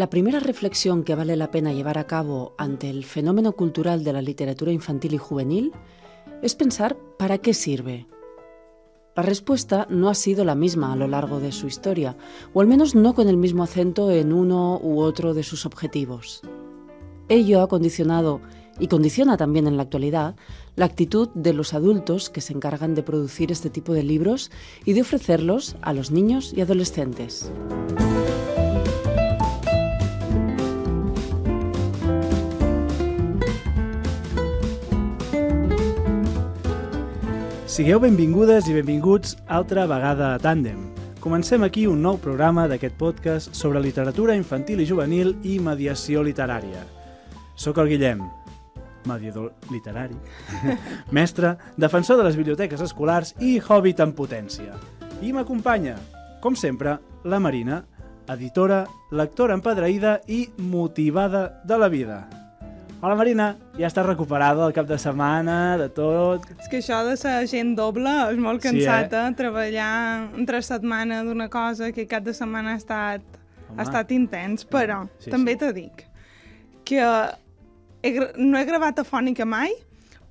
La primera reflexión que vale la pena llevar a cabo ante el fenómeno cultural de la literatura infantil y juvenil es pensar para qué sirve. La respuesta no ha sido la misma a lo largo de su historia, o al menos no con el mismo acento en uno u otro de sus objetivos. Ello ha condicionado, y condiciona también en la actualidad, la actitud de los adultos que se encargan de producir este tipo de libros y de ofrecerlos a los niños y adolescentes. Sigueu benvingudes i benvinguts altra vegada a Tàndem. Comencem aquí un nou programa d'aquest podcast sobre literatura infantil i juvenil i mediació literària. Soc el Guillem, mediador literari, mestre, defensor de les biblioteques escolars i hobbit en potència. I m'acompanya, com sempre, la Marina, editora, lectora empadreïda i motivada de la vida. Hola Marina, ja estàs recuperada del cap de setmana, de tot. És que això de ser gent doble és molt Sí, cansat, eh? eh? Treballar entre setmana d'una cosa que cap de setmana ha estat, Home. ha estat intens, però Sí, també sí. te dic que he, no he gravat afònica mai,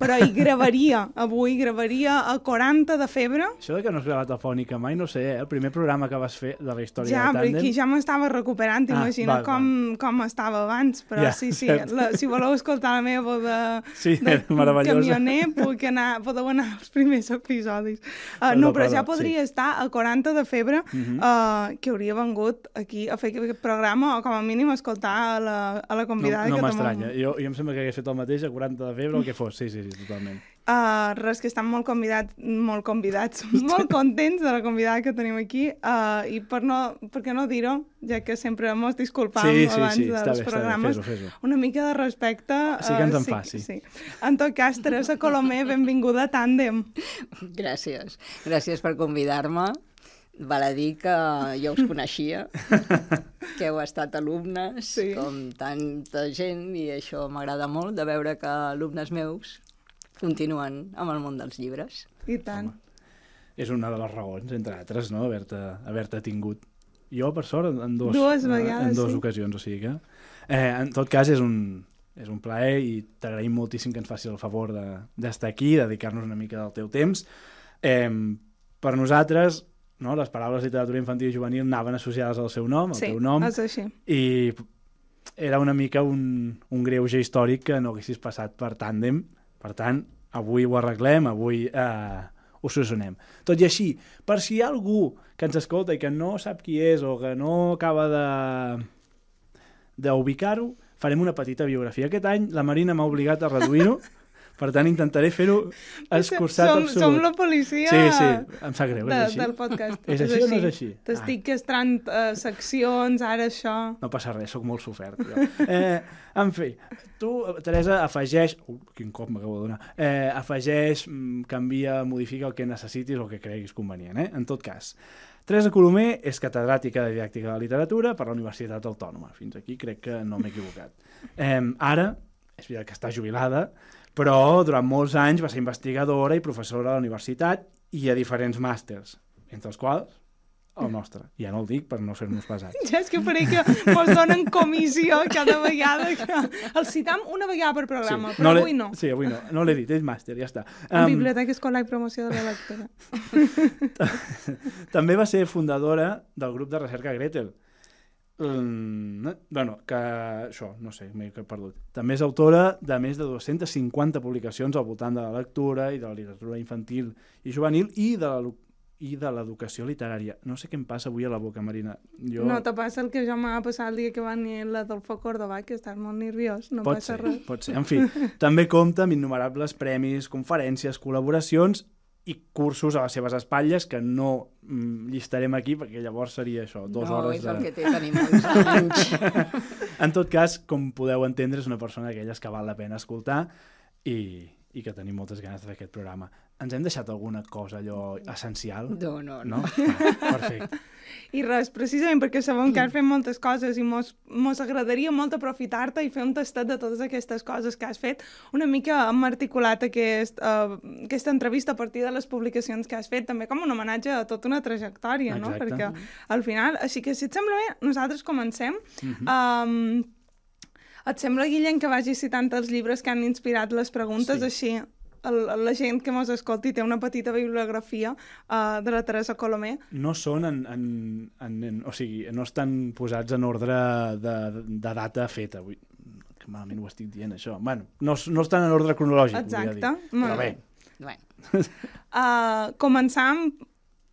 però hi gravaria, avui gravaria a 40 de febre, Això de que no has gravat afònica mai, no sé, eh? el primer programa que vas fer de la història ja, de perquè Tàndem... aquí ja m'estava recuperant, Ah, imagina val, com, com estava abans, però Ja, sí, sí, cert. la, si voleu escoltar la meva de, Sí, de camioner, puc anar, podeu anar als primers episodis. Uh, no, però ja podria sí. estar a 40 de febre Mhm. uh, que hauria vengut aquí a fer aquest programa o com a mínim a escoltar a la, a la No, convidada. no que m'estranya. Jo, jo em sembla que hagués fet el mateix a 40 de febre o el que fos. Sí, sí, sí, totalment. Uh, res, que estan molt convidats, molt convidats, molt contents de la convidada que tenim aquí uh, i per, no, per què no dir-ho, ja que sempre mos disculpam Sí, sí, abans sí, dels bé, està bé, programes, fes-ho, fes-ho. una mica de respecte. Sí que ens en sí, fa, sí. sí. En tot cas, Teresa Colomer, benvinguda a Tàndem. Gràcies. Gràcies per convidar-me. Val a dir que jo us coneixia, que heu estat alumnes, Sí. sí. com tanta gent, i això m'agrada molt, de veure que alumnes meus continuen amb el món dels llibres. I tant. És una de les raons, entre altres, no? haver-te haver tingut. Jo, per sort, en, en dos, Dues eh, vegades, en dues sí. ocasions, o sigui que... Eh, en tot cas, és un, és un plaer i t'agraïm moltíssim que ens facis el favor de- d'estar de, aquí, dedicar-nos una mica del teu temps. Eh, per nosaltres, no, les paraules literatura infantil i juvenil anaven associades al seu nom, al sí, teu nom, és així. i era una mica un, un greuge històric que no haguessis passat per tàndem. Per tant, avui ho arreglem, avui eh, ho solucionem. Tot i així, per si hi ha algú que ens escolta i que no sap qui és o que no acaba de d'ubicar-ho, farem una petita biografia. Aquest any la Marina m'ha obligat a reduir-ho, per tant intentaré fer-ho escurçat som, absolut. som la policia Sí, sí, em sap greu, de, és així. del podcast. És així o no és així? T'estic castrant uh, seccions, ara això... No passa res, sóc molt sofert. Jo. Eh, en fi, tu, Teresa, afegeix... Uh, quin cop m'acabo de donar. Eh, afegeix, mm, canvia, modifica el que necessitis o el que creguis convenient. Eh? En tot cas, Teresa Colomer és catedràtica de didàctica de la literatura per la Universitat Autònoma. Fins aquí crec que no m'he equivocat. Eh, ara, és veritat que està jubilada, però durant molts anys va ser investigadora i professora a la universitat i a diferents màsters, entre els quals el nostre. Ja no el dic per no ser-nos pesats. Ja és que faré que mos donen comissió cada vegada que... El citam una vegada per programa, però l'he- avui no. Sí, avui no. No l'he dit, és màster, ja està. En Um, Biblioteca Escolar i Promoció de la Lectura. també va ser fundadora del grup de recerca Gretel. Bueno, que això, no sé, m'he perdut. També és autora de més de 250 publicacions al voltant de la lectura i de la literatura infantil i juvenil i de la i de l'educació literària. No sé què em passa avui a la boca, Marina. Jo... No te passa el que jo m'ha passat el dia que va venir l'Adolfo Córdoba, que estàs molt nerviós, no pot passa ser, res. pot ser. En fi, també compta amb innumerables premis, conferències, col·laboracions i cursos a les seves espatlles que no mm, llistarem aquí perquè llavors seria això, dues no, hores és el de... que té tenir molts anys. En tot cas, com podeu entendre, és una persona d'aquelles que val la pena escoltar i, i que tenim moltes ganes de fer aquest programa. Ens hem deixat alguna cosa allò essencial? No, no, No? no. Ah, perfecte. I res, precisament perquè sabem que has fet moltes coses i mos, mos agradaria molt aprofitar-te i fer un tastet de totes aquestes coses que has fet. Una mica hem articulat aquest, uh, aquesta entrevista a partir de les publicacions que has fet, també com un homenatge a tota una trajectòria, no? Exacte. Perquè al final... Així que, si et sembla bé, nosaltres comencem. Mhm. um, et sembla, Guillem, que vagi citant els llibres que han inspirat les preguntes, Sí. així el, la gent que mos escolti té una petita bibliografia uh, de la Teresa Colomer. No són en, en, en, en... O sigui, no estan posats en ordre de, de data feta. Vull, que malament ho estic dient, això. Bueno, no, no estan en ordre cronològic, volia Exacte. dir. Però bé, Bueno, Uh, començam,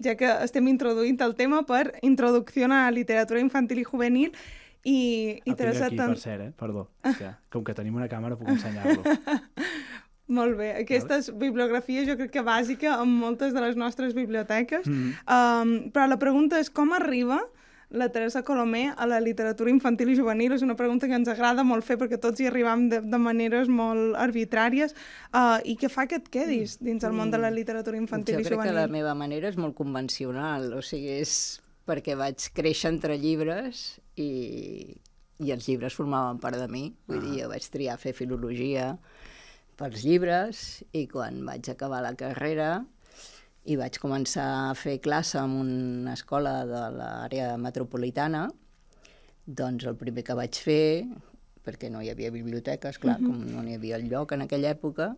ja que estem introduint el tema, per Introducció a la literatura infantil i juvenil i, i el tinc Teresa... aquí, per cert, eh? Perdó. Que, com que tenim una càmera, puc ensenyar-lo. Molt bé. Aquesta és bibliografia, jo crec que bàsica en moltes de les nostres biblioteques. Mm. Um, però la pregunta és com arriba la Teresa Colomer a la literatura infantil i juvenil? És una pregunta que ens agrada molt fer perquè tots hi arribam de, de maneres molt arbitràries uh, i que fa que et quedis dins el món de la literatura infantil jo i crec que juvenil. la meva manera és molt convencional, o sigui, és perquè vaig créixer entre llibres i, i els llibres formaven part de mi. Vull dir, jo vaig triar fer filologia pels llibres i quan vaig acabar la carrera i vaig començar a fer classe en una escola de l'àrea metropolitana, doncs el primer que vaig fer, perquè no hi havia biblioteques, clar, com no n'hi havia lloc en aquella època,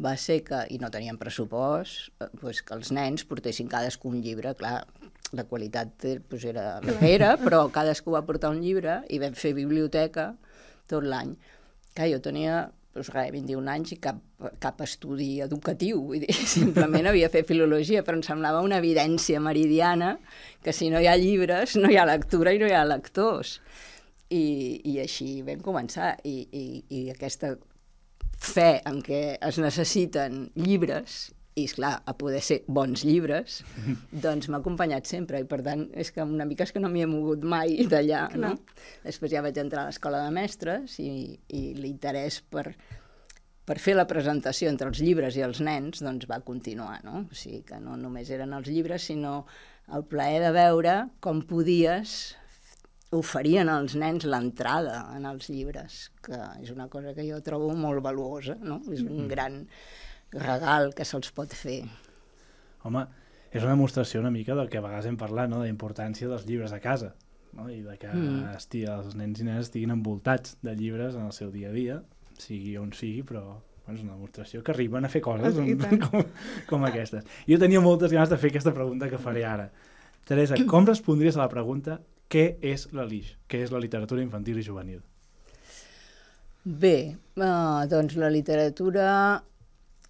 va ser que, i no tenien pressupost, eh, pues que els nens portessin cadascú un llibre, clar, la qualitat eh, pues era la que era, però cadascú va portar un llibre i vam fer biblioteca tot l'any. Clar, jo tenia doncs res, 21 anys i cap, cap estudi educatiu, vull dir, simplement havia fet filologia, però em semblava una evidència meridiana que si no hi ha llibres no hi ha lectura i no hi ha lectors. I, i així vam començar, i, i, i aquesta fe en què es necessiten llibres i, esclar, a poder ser bons llibres, doncs m'ha acompanyat sempre i, per tant, és que una mica és que no m'hi he mogut mai d'allà, no? Després ja vaig entrar a l'escola de mestres i, i l'interès per, per fer la presentació entre els llibres i els nens doncs va continuar, no? O sigui que no només eren els llibres, sinó el plaer de veure com podies oferien als nens l'entrada en els llibres, que és una cosa que jo trobo molt valuosa, no? És un gran regal que se'ls pot fer. Home, és una demostració una mica del que a vegades hem parlat, no? de la importància dels llibres a casa, no? i de que Mm. esti, els nens i nenes estiguin envoltats de llibres en el seu dia a dia, sigui on sigui, però bueno, és una demostració que arriben a fer coses I tant. com, com aquestes. Jo tenia moltes ganes de fer aquesta pregunta que faré ara. Teresa, com respondries a la pregunta què és la LIX? Què és la literatura infantil i juvenil? Bé, uh, doncs la literatura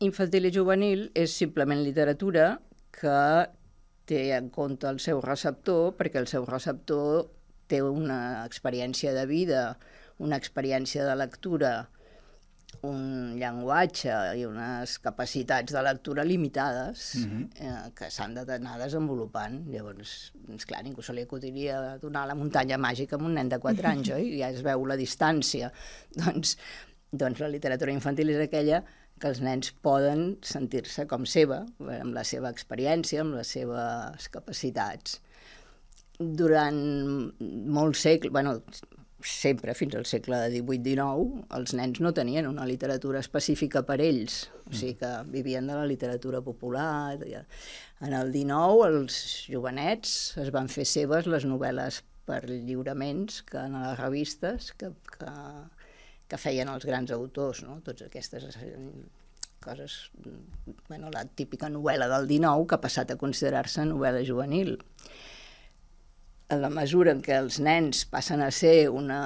infantil i juvenil és simplement literatura que té en compte el seu receptor, perquè el seu receptor té una experiència de vida, una experiència de lectura, un llenguatge i unes capacitats de lectura limitades Mhm. eh, que s'han d'anar desenvolupant. Llavors, esclar, ningú se li acudiria donar la muntanya màgica a un nen de 4 anys, oi? Ja es veu la distància. Doncs, doncs la literatura infantil és aquella que els nens poden sentir-se com seva, amb la seva experiència, amb les seves capacitats. Durant molts segles, bueno, sempre fins al segle XVIII-XIX, els nens no tenien una literatura específica per ells, o sigui que vivien de la literatura popular. En el XIX, els jovenets es van fer seves les novel·les per lliuraments que en les revistes que, que, que feien els grans autors, no? Totes aquestes eh, coses, bueno, la típica novel·la del XIX que ha passat a considerar-se novel·la juvenil a la mesura en què els nens passen a ser una,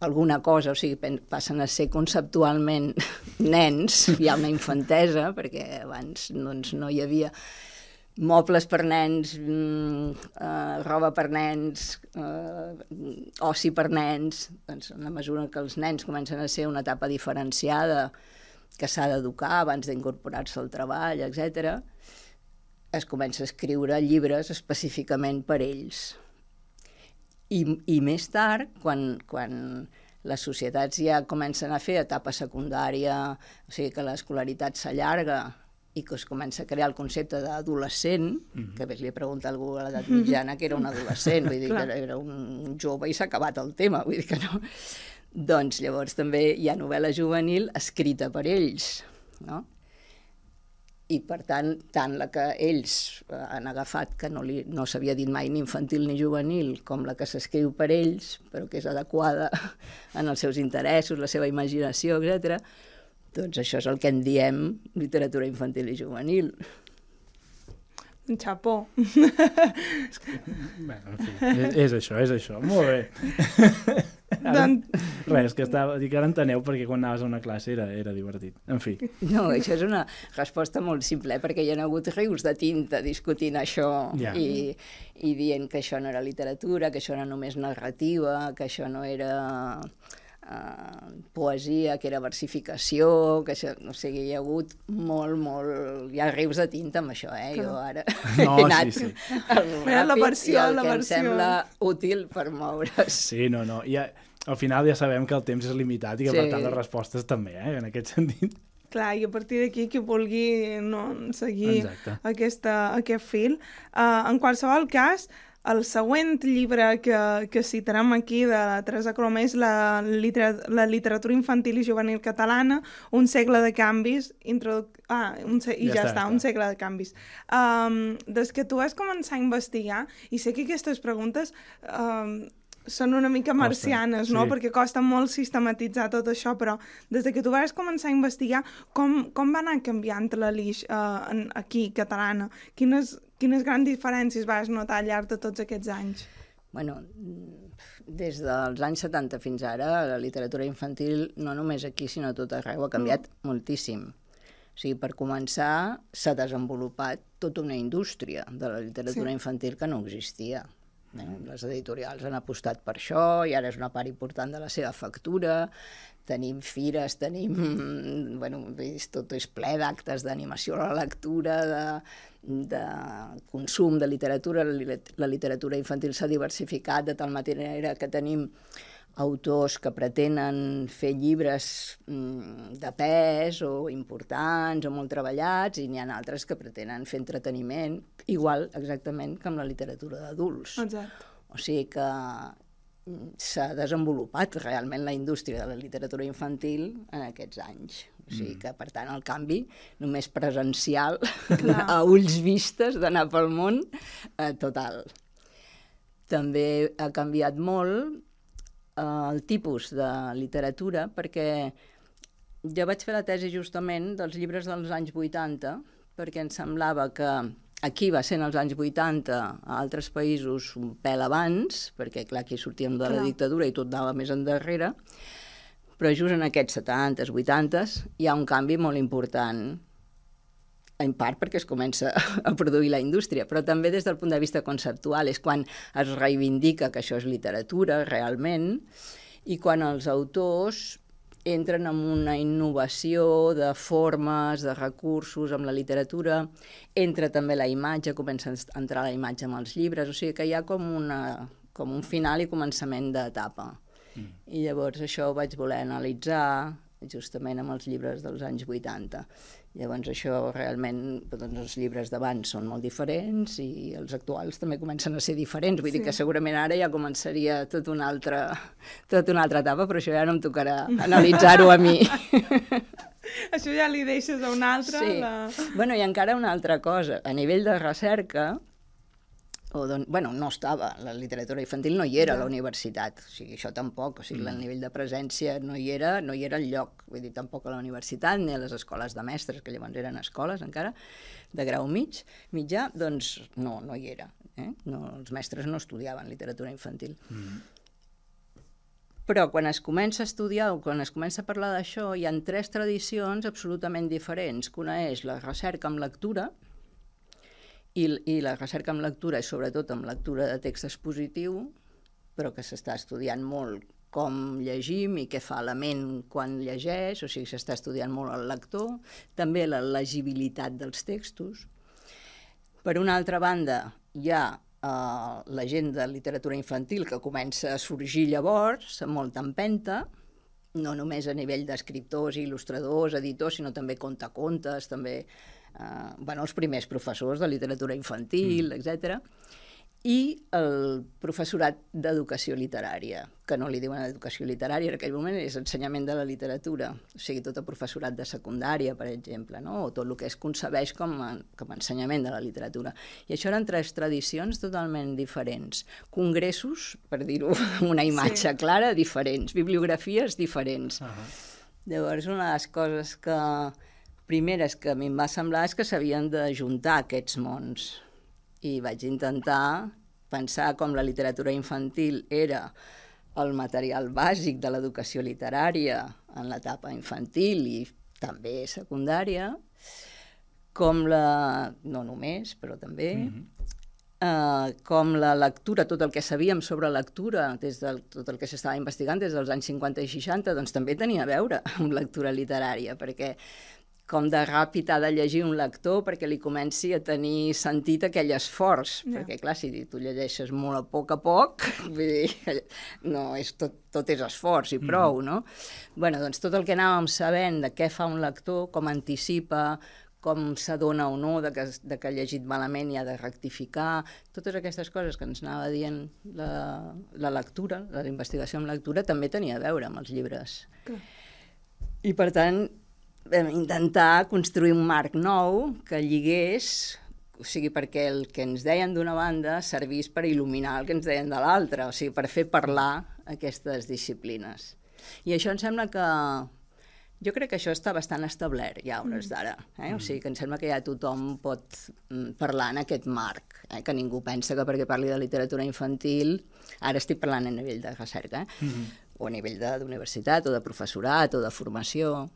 alguna cosa, o sigui, passen a ser conceptualment nens, hi ha una infantesa, perquè abans doncs, no hi havia mobles per nens, mm, eh, roba per nens, eh, oci per nens, doncs a la mesura que els nens comencen a ser una etapa diferenciada que s'ha d'educar abans d'incorporar-se al treball, etc, es comença a escriure llibres específicament per ells. I, i més tard, quan, quan les societats ja comencen a fer etapa secundària, o sigui que l'escolaritat s'allarga i que es comença a crear el concepte d'adolescent, mm -hmm. que ves, li pregunta algú a l'edat mitjana que era un adolescent, vull dir que era un jove i s'ha acabat el tema, vull dir que no... Doncs llavors també hi ha novel·la juvenil escrita per ells, no? i per tant, tant la que ells eh, han agafat, que no, li, no s'havia dit mai ni infantil ni juvenil, com la que s'escriu per ells, però que és adequada en els seus interessos, la seva imaginació, etc. doncs això és el que en diem literatura infantil i juvenil. Un xapó. Bé, en fi, és, és això, és això. Molt bé. Ara, doncs... Res, que estava, dic, ara enteneu perquè quan anaves a una classe era, era divertit. En fi. No, això és una resposta molt simple, eh? perquè hi ha hagut rius de tinta discutint això ja. i, i dient que això no era literatura, que això era només narrativa, que això no era uh, poesia, que era versificació, que això, no sé, hi ha hagut molt, molt... Hi ha rius de tinta amb això, eh? Jo ara no, he anat sí, sí. Ràpid, la versió, i el la que versió. em sembla útil per moure's. Sí, no, no. Ja, al final ja sabem que el temps és limitat i que, sí. per tant, les respostes també, eh? En aquest sentit. Clar, i a partir d'aquí qui vulgui no, seguir Exacte. aquesta, aquest fil. Uh, en qualsevol cas, el següent llibre que, que citarem aquí de la Teresa Colomé és la, la literatura infantil i juvenil catalana, Un segle de canvis, introduc... ah, un se... i Ja ja, està, està. Un segle de canvis. Um, des que tu vas començar a investigar, i sé que aquestes preguntes um, són una mica marcianes, no? sí. Perquè costa molt sistematitzar tot això, però des de que tu vas començar a investigar, com, com va anar canviant la Lix uh, en, aquí, catalana? Quines, quines grans diferències vas notar al llarg de tots aquests anys? Bueno, des dels anys 70 fins ara, la literatura infantil, no només aquí, sinó a tot arreu, ha canviat mm. moltíssim. O sigui, per començar, s'ha desenvolupat tota una indústria de la literatura Sí. infantil que no existia. Eh? Les editorials han apostat per això i ara és una part important de la seva factura. Tenim fires, tenim... Bueno, és, tot és ple d'actes d'animació a la lectura, de, de consum de literatura. La, li- la literatura infantil s'ha diversificat de tal manera que tenim autors que pretenen fer llibres mm, de pes o importants o molt treballats i n'hi ha altres que pretenen fer entreteniment, igual exactament que amb la literatura d'adults. Exacte. O sigui que mm, s'ha desenvolupat realment la indústria de la literatura infantil en aquests anys. O sigui que, per tant, el canvi només presencial, Clar. a ulls vistes, d'anar pel món, eh, total. També ha canviat molt eh, el tipus de literatura, perquè jo vaig fer la tesi justament dels llibres dels anys 80, perquè em semblava que aquí va ser en els anys 80, a altres països un pèl abans, perquè clar, aquí sortíem de la Clar. dictadura i tot anava més endarrere, però just en aquests 70s, 80s, hi ha un canvi molt important en part perquè es comença a produir la indústria, però també des del punt de vista conceptual, és quan es reivindica que això és literatura realment i quan els autors entren en una innovació de formes, de recursos amb la literatura, entra també la imatge, comença a entrar la imatge amb els llibres, o sigui que hi ha com, una, com un final i començament d'etapa. Mm. I llavors això ho vaig voler analitzar justament amb els llibres dels anys 80. Llavors això realment, doncs els llibres d'abans són molt diferents i els actuals també comencen a ser diferents. Vull sí. dir que segurament ara ja començaria tot una altra, tot una altra etapa, però això ja no em tocarà analitzar-ho a mi. Això ja li deixes a un altre. Sí. La... Bueno, i encara una altra cosa. A nivell de recerca, o don... bueno, no estava, la literatura infantil no hi era a la universitat, o sigui, això tampoc, o sigui, mm. el nivell de presència no hi era, no hi era el lloc, vull dir, tampoc a la universitat ni a les escoles de mestres, que llavors eren escoles encara, de grau mig, mitjà, doncs no, no hi era. Eh? No, els mestres no estudiaven literatura infantil. Mm. Però quan es comença a estudiar o quan es comença a parlar d'això, hi han tres tradicions absolutament diferents, que una és la recerca amb lectura, i, i la recerca amb lectura és sobretot amb lectura de text expositiu, però que s'està estudiant molt com llegim i què fa la ment quan llegeix, o sigui, s'està estudiant molt el lector, també la legibilitat dels textos. Per una altra banda, hi ha uh, la gent de literatura infantil que comença a sorgir llavors, amb molta empenta, no només a nivell d'escriptors, il·lustradors, editors, sinó també contacontes, també eh, bueno, els primers professors de literatura infantil, mm. etc i el professorat d'educació literària, que no li diuen educació literària en aquell moment, és ensenyament de la literatura, o sigui, tot el professorat de secundària, per exemple, no? o tot el que es concebeix com a, com a ensenyament de la literatura. I això eren tres tradicions totalment diferents. Congressos, per dir-ho una imatge sí. clara, diferents. Bibliografies diferents. Uh -huh. Llavors, una de les coses que primeres que a mi em va semblar és que s'havien de juntar aquests mons i vaig intentar pensar com la literatura infantil era el material bàsic de l'educació literària en l'etapa infantil i també secundària, com la... no només, però també, mm -hmm. Uh, com la lectura, tot el que sabíem sobre lectura, des de tot el que s'estava investigant des dels anys 50 i 60, doncs també tenia a veure amb lectura literària, perquè com de ràpid ha de llegir un lector perquè li comenci a tenir sentit aquell esforç. Yeah. Perquè, clar, si tu llegeixes molt a poc a poc, vull dir, no, és tot, tot és esforç i prou, mm. no? bueno, doncs tot el que anàvem sabent de què fa un lector, com anticipa, com s'adona o no de que, de que ha llegit malament i ha de rectificar, totes aquestes coses que ens anava dient la, la lectura, la investigació en lectura, també tenia a veure amb els llibres. Okay. I per tant, vam intentar construir un marc nou que lligués o sigui, perquè el que ens deien d'una banda servís per il·luminar el que ens deien de l'altra, o sigui, per fer parlar aquestes disciplines. I això em sembla que... Jo crec que això està bastant establert ja a hores mm. d'ara. Eh? O sigui, que em sembla que ja tothom pot mm, parlar en aquest marc, eh? que ningú pensa que perquè parli de literatura infantil... Ara estic parlant a nivell de recerca, eh? Mm -hmm. o a nivell d'universitat, o de professorat, o de formació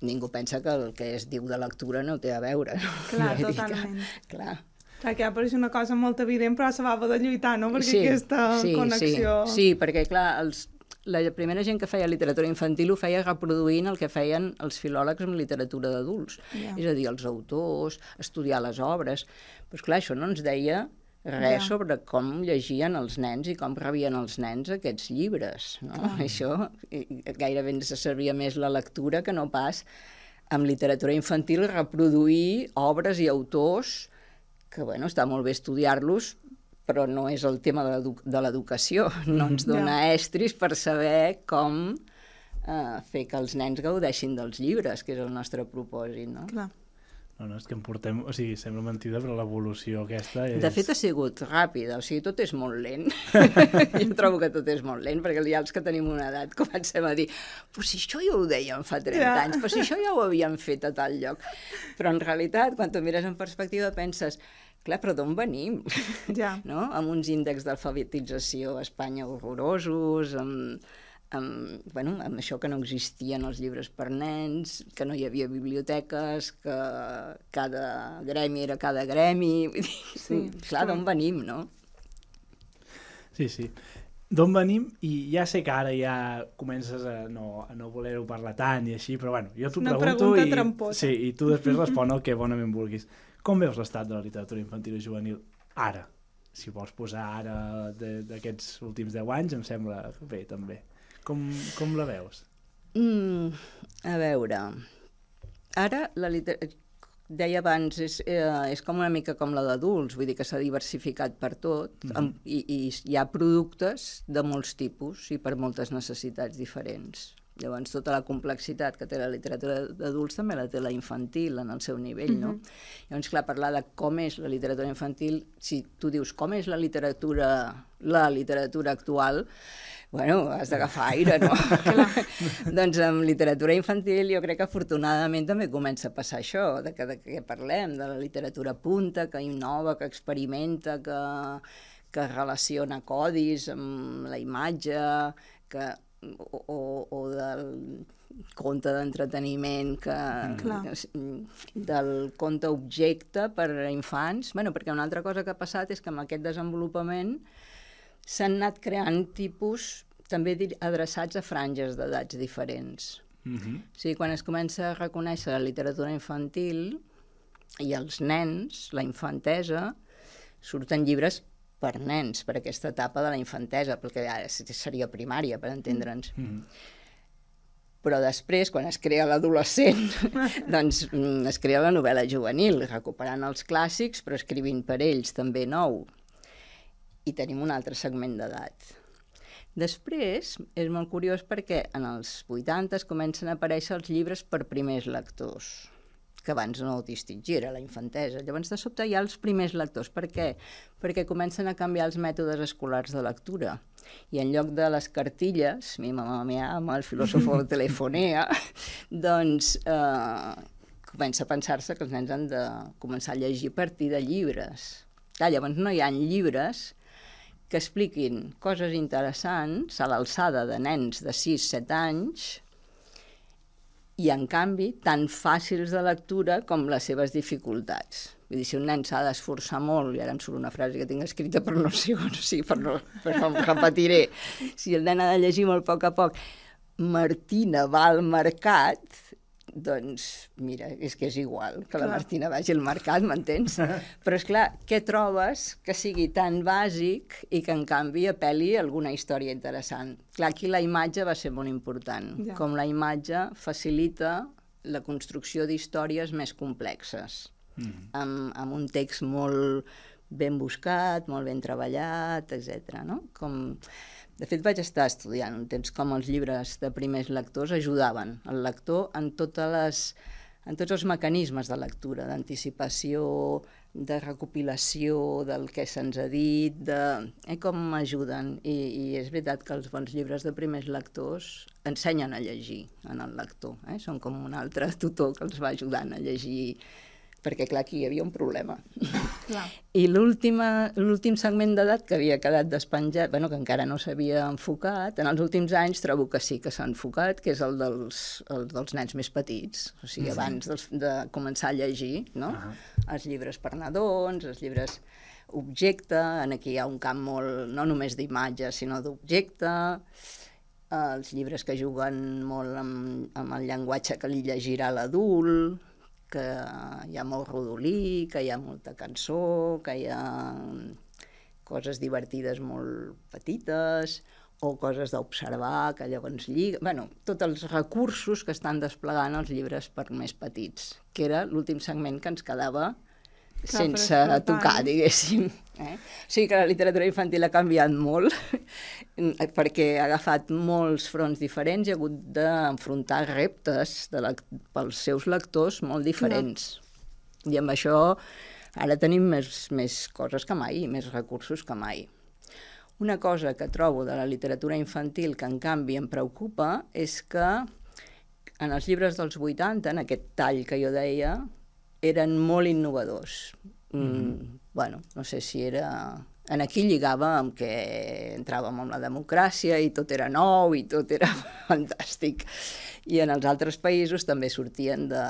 ningú pensa que el que es diu de lectura no té a veure. No? Clar, ja totalment. Que, clar. Clar, que ja pareix una cosa molt evident, però s'havava de lluitar, no?, perquè sí, aquesta sí, connexió... Sí, sí, perquè, clar, els, la primera gent que feia literatura infantil ho feia reproduint el que feien els filòlegs amb literatura d'adults. Yeah. És a dir, els autors, estudiar les obres. Però, clar, això no ens deia res ja. sobre com llegien els nens i com rebien els nens aquests llibres. No? Clar. Això gairebé ens servia més la lectura que no pas amb literatura infantil reproduir obres i autors que, bueno, està molt bé estudiar-los, però no és el tema de l'educació. No ens dona ja. estris per saber com eh, fer que els nens gaudeixin dels llibres, que és el nostre propòsit, no? Clar. No, no, és que em portem... O sigui, sembla mentida, però l'evolució aquesta és... De fet, ha sigut ràpida, o sigui, tot és molt lent. jo trobo que tot és molt lent, perquè ja els que tenim una edat comencem a dir però si això ja ho dèiem fa 30 ja. anys, però si això ja ho havíem fet a tal lloc. Però en realitat, quan tu mires en perspectiva, penses clar, però d'on venim? Ja. no? Amb uns índexs d'alfabetització a Espanya horrorosos, amb amb, bueno, amb això que no existien els llibres per nens, que no hi havia biblioteques, que cada gremi era cada gremi... Sí, clar, d'on venim, no? Sí, sí. D'on venim, i ja sé que ara ja comences a no, a no voler-ho parlar tant i així, però bueno, jo t'ho pregunto i, tramposa. sí, i tu després respon el que bonament vulguis. Com veus l'estat de la literatura infantil i juvenil ara? Si vols posar ara d'aquests últims 10 anys, em sembla bé, també. Com, com la veus? Mm, a veure, ara la literatura deia abans, és, eh, és com una mica com la d'adults, vull dir que s'ha diversificat per tot mm -hmm. amb, i, i hi ha productes de molts tipus i per moltes necessitats diferents. Llavors, tota la complexitat que té la literatura d'adults també la té la infantil en el seu nivell, mm -hmm. no? Llavors, clar, parlar de com és la literatura infantil, si tu dius com és la literatura, la literatura actual, bueno, has d'agafar aire, no? doncs amb literatura infantil jo crec que afortunadament també comença a passar això, de que, de què parlem, de la literatura punta, que innova, que experimenta, que, que relaciona codis amb la imatge, que, o, o, del conte d'entreteniment que, que del conte objecte per a infants, bueno, perquè una altra cosa que ha passat és que amb aquest desenvolupament s'han anat creant tipus també adreçats a franges d'edats diferents. Mm -hmm. O sigui, quan es comença a reconèixer la literatura infantil i els nens, la infantesa, surten llibres per nens, per aquesta etapa de la infantesa, perquè ara seria primària, per entendre'ns. Mm -hmm. Però després, quan es crea l'adolescent, doncs mm, es crea la novel·la juvenil, recuperant els clàssics, però escrivint per ells també nou. I tenim un altre segment d'edat. Després, és molt curiós perquè en els 80 comencen a aparèixer els llibres per primers lectors que abans no distingia, la infantesa. Llavors, de sobte, hi ha els primers lectors. Per què? Perquè comencen a canviar els mètodes escolars de lectura. I en lloc de les cartilles, mi mamà me ama, el filòsof de telefonea, doncs eh, comença a pensar-se que els nens han de començar a llegir a partir de llibres. Clar, llavors no hi ha llibres que expliquin coses interessants a l'alçada de nens de 6-7 anys, i, en canvi, tan fàcils de lectura com les seves dificultats. Vull dir, si un nen s'ha d'esforçar molt, i ara em surt una frase que tinc escrita per no sé on, sí, per no, per no em repetiré, si el nen ha de llegir molt a poc a poc, Martina va al mercat, doncs, mira, és que és igual que la clar. Martina vagi al mercat, m'entens? Però, és clar, què trobes que sigui tan bàsic i que, en canvi, apel·li alguna història interessant? Clar, aquí la imatge va ser molt important, ja. com la imatge facilita la construcció d'històries més complexes, mm amb, amb un text molt ben buscat, molt ben treballat, etc. no? Com de fet, vaig estar estudiant un temps com els llibres de primers lectors ajudaven el lector en, totes les, en tots els mecanismes de lectura, d'anticipació, de recopilació del que se'ns ha dit, de eh, com ajuden. I, I és veritat que els bons llibres de primers lectors ensenyen a llegir en el lector. Eh? Són com un altre tutor que els va ajudant a llegir perquè clar, aquí hi havia un problema. Clar. I l'últim segment d'edat que havia quedat despenjat, bueno, que encara no s'havia enfocat, en els últims anys trobo que sí que s'ha enfocat, que és el dels, el dels nens més petits, o sigui, sí. abans dels, de començar a llegir, no? Uh -huh. Els llibres per nadons, els llibres objecte, en aquí hi ha un camp molt, no només d'imatge, sinó d'objecte, els llibres que juguen molt amb, amb el llenguatge que li llegirà l'adult, que hi ha molt rodolí, que hi ha molta cançó, que hi ha coses divertides molt petites, o coses d'observar, que llavors lliga... bueno, tots els recursos que estan desplegant els llibres per més petits, que era l'últim segment que ens quedava sense tocar, diguéssim. Eh? O sigui que la literatura infantil ha canviat molt perquè ha agafat molts fronts diferents i ha hagut d'enfrontar reptes de la, pels seus lectors molt diferents. Clar. I amb això ara tenim més, més coses que mai, més recursos que mai. Una cosa que trobo de la literatura infantil que en canvi em preocupa és que en els llibres dels 80, en aquest tall que jo deia, eren molt innovadors. Mm, mm. Bueno, no sé si era... En aquí lligava amb que entràvem amb la democràcia i tot era nou i tot era fantàstic. I en els altres països també sortien de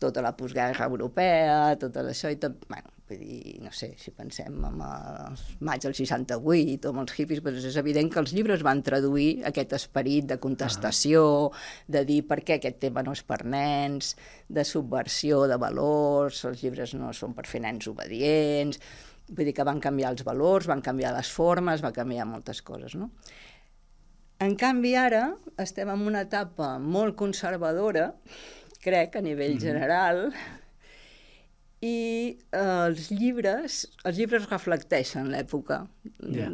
tota la postguerra europea, tot això, i tot, bueno, Vull dir, no sé, si pensem en els maig del 68 o amb els hippies, doncs és evident que els llibres van traduir aquest esperit de contestació, de dir per què aquest tema no és per nens, de subversió de valors, els llibres no són per fer nens obedients, vull dir que van canviar els valors, van canviar les formes, va canviar moltes coses, no? En canvi, ara estem en una etapa molt conservadora, crec, a nivell mm-hmm. general, i eh, els llibres, els llibres reflecteixen l'època, yeah.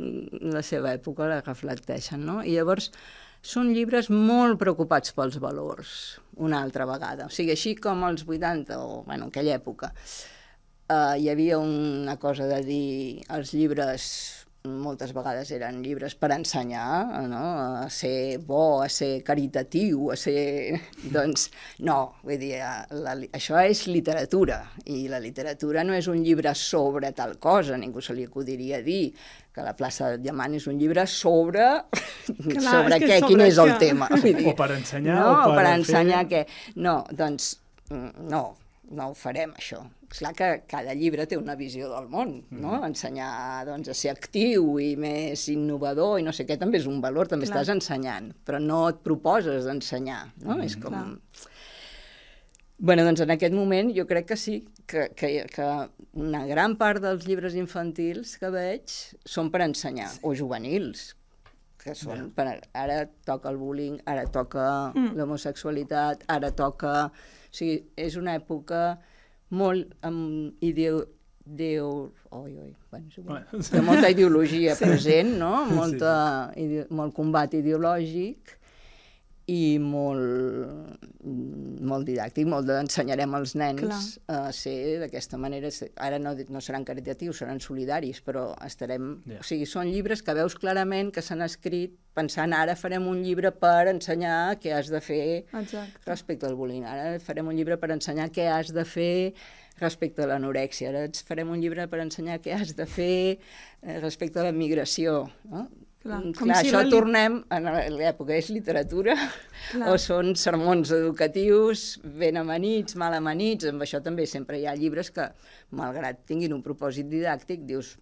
la seva època la reflecteixen, no? I llavors són llibres molt preocupats pels valors, una altra vegada. O sigui, així com als 80, o bueno, en aquella època, eh, hi havia una cosa de dir els llibres moltes vegades eren llibres per ensenyar, no? a ser bo, a ser caritatiu, a ser... Doncs no, vull dir, la, això és literatura, i la literatura no és un llibre sobre tal cosa, ningú se li acudiria dir que la plaça de Diamant és un llibre sobre, Clar, sobre què, sobre quin és el tema. Vull dir, o per ensenyar, no, o per, per ensenyar fer... què. No, doncs, mm, no, no ho farem, això. És clar que cada llibre té una visió del món, no? Mm. Ensenyar doncs, a ser actiu i més innovador i no sé què també és un valor, també clar. estàs ensenyant, però no et proposes d'ensenyar, no? Mm. És com... Clar. bueno, doncs en aquest moment jo crec que sí, que, que, que una gran part dels llibres infantils que veig són per ensenyar, sí. o juvenils, que són per, ara toca el bullying, ara toca mm. l'homosexualitat, ara toca... O sigui, és una època molt amb ideo, ideo, oi, oi, bueno, igual, de molta ideologia sí. present, no? Molta, sí, sí. molt combat ideològic i molt, molt didàctic, molt d'ensenyarem als nens Clar. a ser d'aquesta manera. Ara no, no seran caritatius, seran solidaris, però estarem... Yeah. O sigui, són llibres que veus clarament que s'han escrit pensant ara farem un llibre per ensenyar què has de fer Exacte. respecte al bullying. Ara farem un llibre per ensenyar què has de fer respecte a l'anorèxia. Ara ens farem un llibre per ensenyar què has de fer eh, respecte a la migració. No? Clar, mm, Clar si això li... tornem a l'època, és literatura Clar. o són sermons educatius ben amanits, mal amanits, amb això també sempre hi ha llibres que, malgrat tinguin un propòsit didàctic, dius,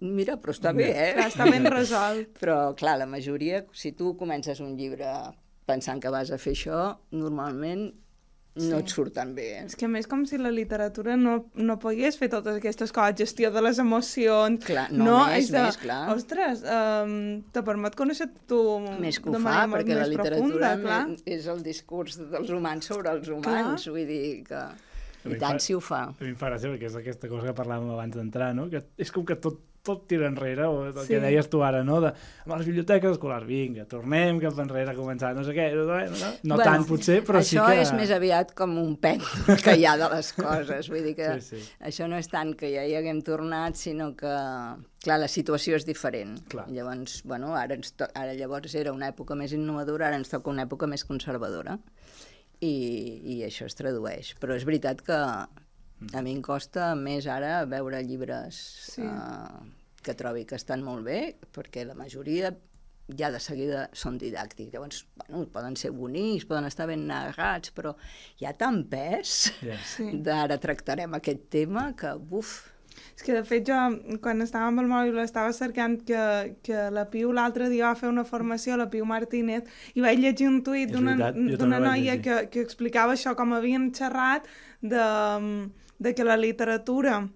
mira, però està bé, eh? Clar, està ben resolt. Però, clar, la majoria, si tu comences un llibre pensant que vas a fer això, normalment no et surten bé. Eh? És que a més com si la literatura no, no pogués fer totes aquestes coses, gestió de les emocions... Clar, no, no més, de, més, clar. Ostres, um, te permet conèixer tu més que ho fa, perquè la literatura profunda, és el discurs dels humans sobre els humans, clar. vull dir que... I tant fa, si ho fa. A mi em fa gràcia perquè és aquesta cosa que parlàvem abans d'entrar, no? Que és com que tot tot tira enrere, o el sí. que deies tu ara, no? De, amb les biblioteques escolars, vinga, tornem cap enrere a començar, no sé què, no, no, no bueno, tant potser, però sí que... Això és més aviat com un pet que hi ha de les coses, vull dir que sí, sí. això no és tant que ja hi haguem tornat, sinó que, clar, la situació és diferent. Clar. Llavors, bueno, ara, ens to... ara llavors era una època més innovadora, ara ens toca una època més conservadora, i, i això es tradueix. Però és veritat que a mi em costa més ara veure llibres sí. uh, que trobi que estan molt bé, perquè la majoria ja de seguida són didàctics. Llavors, bueno, poden ser bonics, poden estar ben narrats, però hi ha tant pes yeah. sí. d'ara tractarem aquest tema que, buf, és que, de fet, jo, quan estava amb el mòbil, estava cercant que, que la Piu l'altre dia va fer una formació, la Piu Martínez, i vaig llegir un tuit d'una noia que, que explicava això, com havien xerrat de, de que la literatura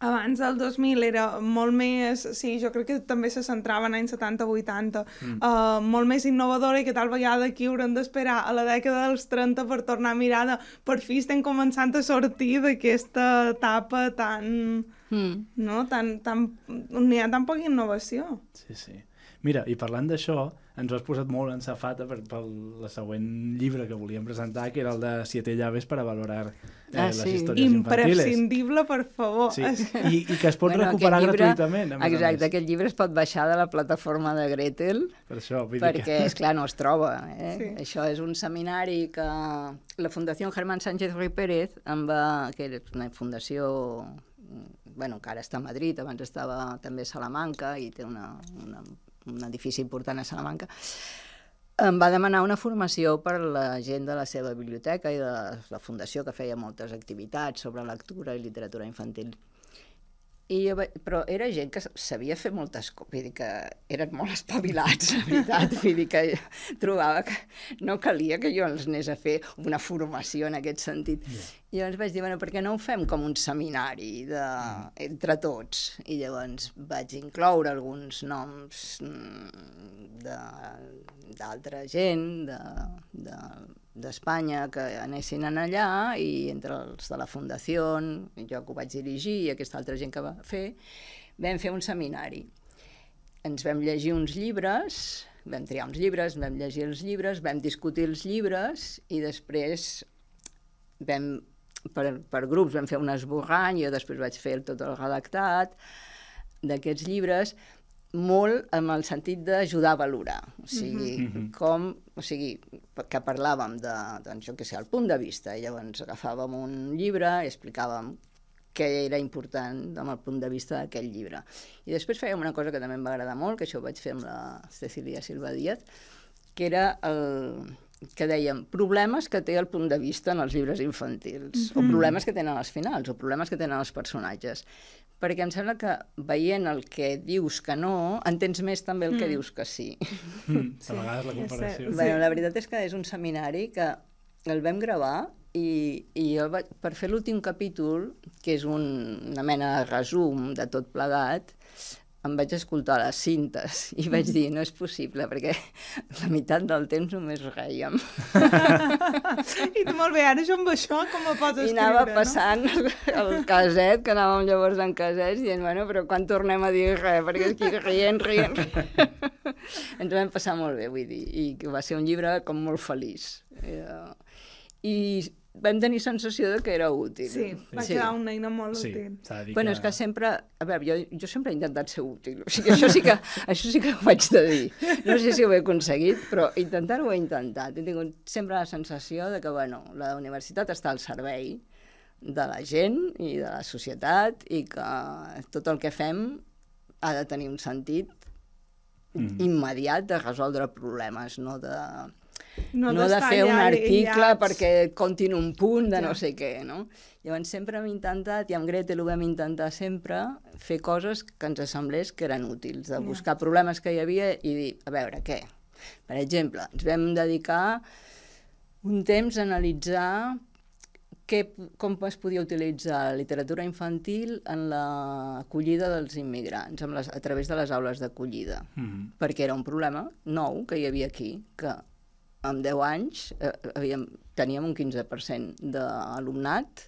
abans del 2000 era molt més, sí, jo crec que també se centrava en anys 70-80, mm. uh, molt més innovadora i que tal vegada aquí haurem d'esperar a la dècada dels 30 per tornar a mirar de per fi estem començant a sortir d'aquesta etapa tan... Mm. No? Tan, tan, on hi ha tan poca innovació. Sí, sí. Mira, i parlant d'això, ens ho has posat molt en safata per, per la següent llibre que volíem presentar, que era el de Siete llaves per a valorar eh, ah, les sí. històries Imprescindible, per favor. Sí. I, I que es pot bueno, recuperar llibre, gratuïtament. A exacte, aquest llibre es pot baixar de la plataforma de Gretel, per això, vull perquè, que... és clar, no es troba. Eh? Sí. Això és un seminari que la Fundació Germán Sánchez Ruiz Pérez, em va, que és una fundació bueno, que ara està a Madrid, abans estava també a Salamanca i té una, una un edifici important a Salamanca, em va demanar una formació per la gent de la seva biblioteca i de la fundació que feia moltes activitats sobre lectura i literatura infantil. I jo, però era gent que sabia fer moltes coses, vull dir que eren molt espavilats, la veritat, vull dir que trobava que no calia que jo els anés a fer una formació en aquest sentit. Yeah. I llavors vaig dir, bueno, per què no ho fem com un seminari de, entre tots? I llavors vaig incloure alguns noms mm, d'altra gent, de, de d'Espanya que anessin en allà i entre els de la Fundació, jo que ho vaig dirigir i aquesta altra gent que va fer, vam fer un seminari. Ens vam llegir uns llibres, vam triar uns llibres, vam llegir els llibres, vam discutir els llibres i després vam, per, per grups vam fer un esborrany, jo després vaig fer tot el redactat d'aquests llibres, molt amb el sentit d'ajudar a valorar. O sigui, mm -hmm. com, o sigui, que parlàvem de, doncs, jo què sé, el punt de vista, i llavors agafàvem un llibre i explicàvem què era important amb el punt de vista d'aquell llibre. I després fèiem una cosa que també em va agradar molt, que això ho vaig fer amb la Cecilia Silva Díaz, que era el, que dèiem problemes que té el punt de vista en els llibres infantils, mm -hmm. o problemes que tenen els finals, o problemes que tenen els personatges perquè em sembla que veient el que dius que no, entens més també el mm. que dius que sí. Mm, a vegades la comparació. Sí. Bueno, la veritat és que és un seminari que el vam gravar I, i jo, vaig, per fer l'últim capítol, que és un, una mena de resum de tot plegat, em vaig escoltar les cintes i vaig dir, no és possible, perquè la meitat del temps només rèiem. I tu, molt bé, ara jo amb això com ho pots I escriure, anava no? passant el caset, que anàvem llavors en casets, dient, bueno, però quan tornem a dir res, perquè que rient, rient, rient. Ens vam passar molt bé, vull dir, i va ser un llibre com molt feliç. Eh, I vam tenir sensació de que era útil. Sí, va Sí. quedar una eina molt Sí, útil. dir Bueno, és que sempre... A veure, jo, jo sempre he intentat ser útil. O sigui, això sí que, això sí que ho vaig de dir. No sé si ho he aconseguit, però intentar-ho he intentat. He tingut sempre la sensació de que, bueno, la universitat està al servei de la gent i de la societat i que tot el que fem ha de tenir un sentit Mhm. immediat de resoldre problemes, no de, No, no, de fer un article aïllats. perquè et contin un punt de Ja. no sé què, no? Llavors sempre hem intentat, i amb Gretel ho vam intentar sempre, fer coses que ens semblés que eren útils, de buscar problemes que hi havia i dir, a veure, què? Per exemple, ens vam dedicar un temps a analitzar què, com es podia utilitzar la literatura infantil en l'acollida dels immigrants, amb les, a través de les aules d'acollida Mhm. perquè era un problema nou que hi havia aquí, que en 10 anys eh, havíem, teníem un 15% d'alumnat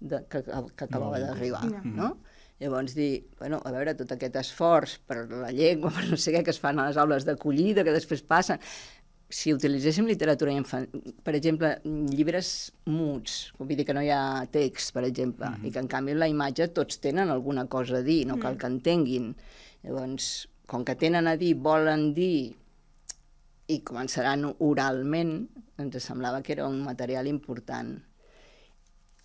de, que, que acabava d'arribar, Ja. no? Llavors dir, bueno, a veure, tot aquest esforç per la llengua, per no sé què, que es fan a les aules d'acollida, que després passen... Si utilitzéssim literatura infantil, per exemple, llibres muts, vull dir que no hi ha text, per exemple, i que en canvi la imatge tots tenen alguna cosa a dir, no cal que entenguin. Llavors, com que tenen a dir, volen dir i començaran oralment, ens semblava que era un material important.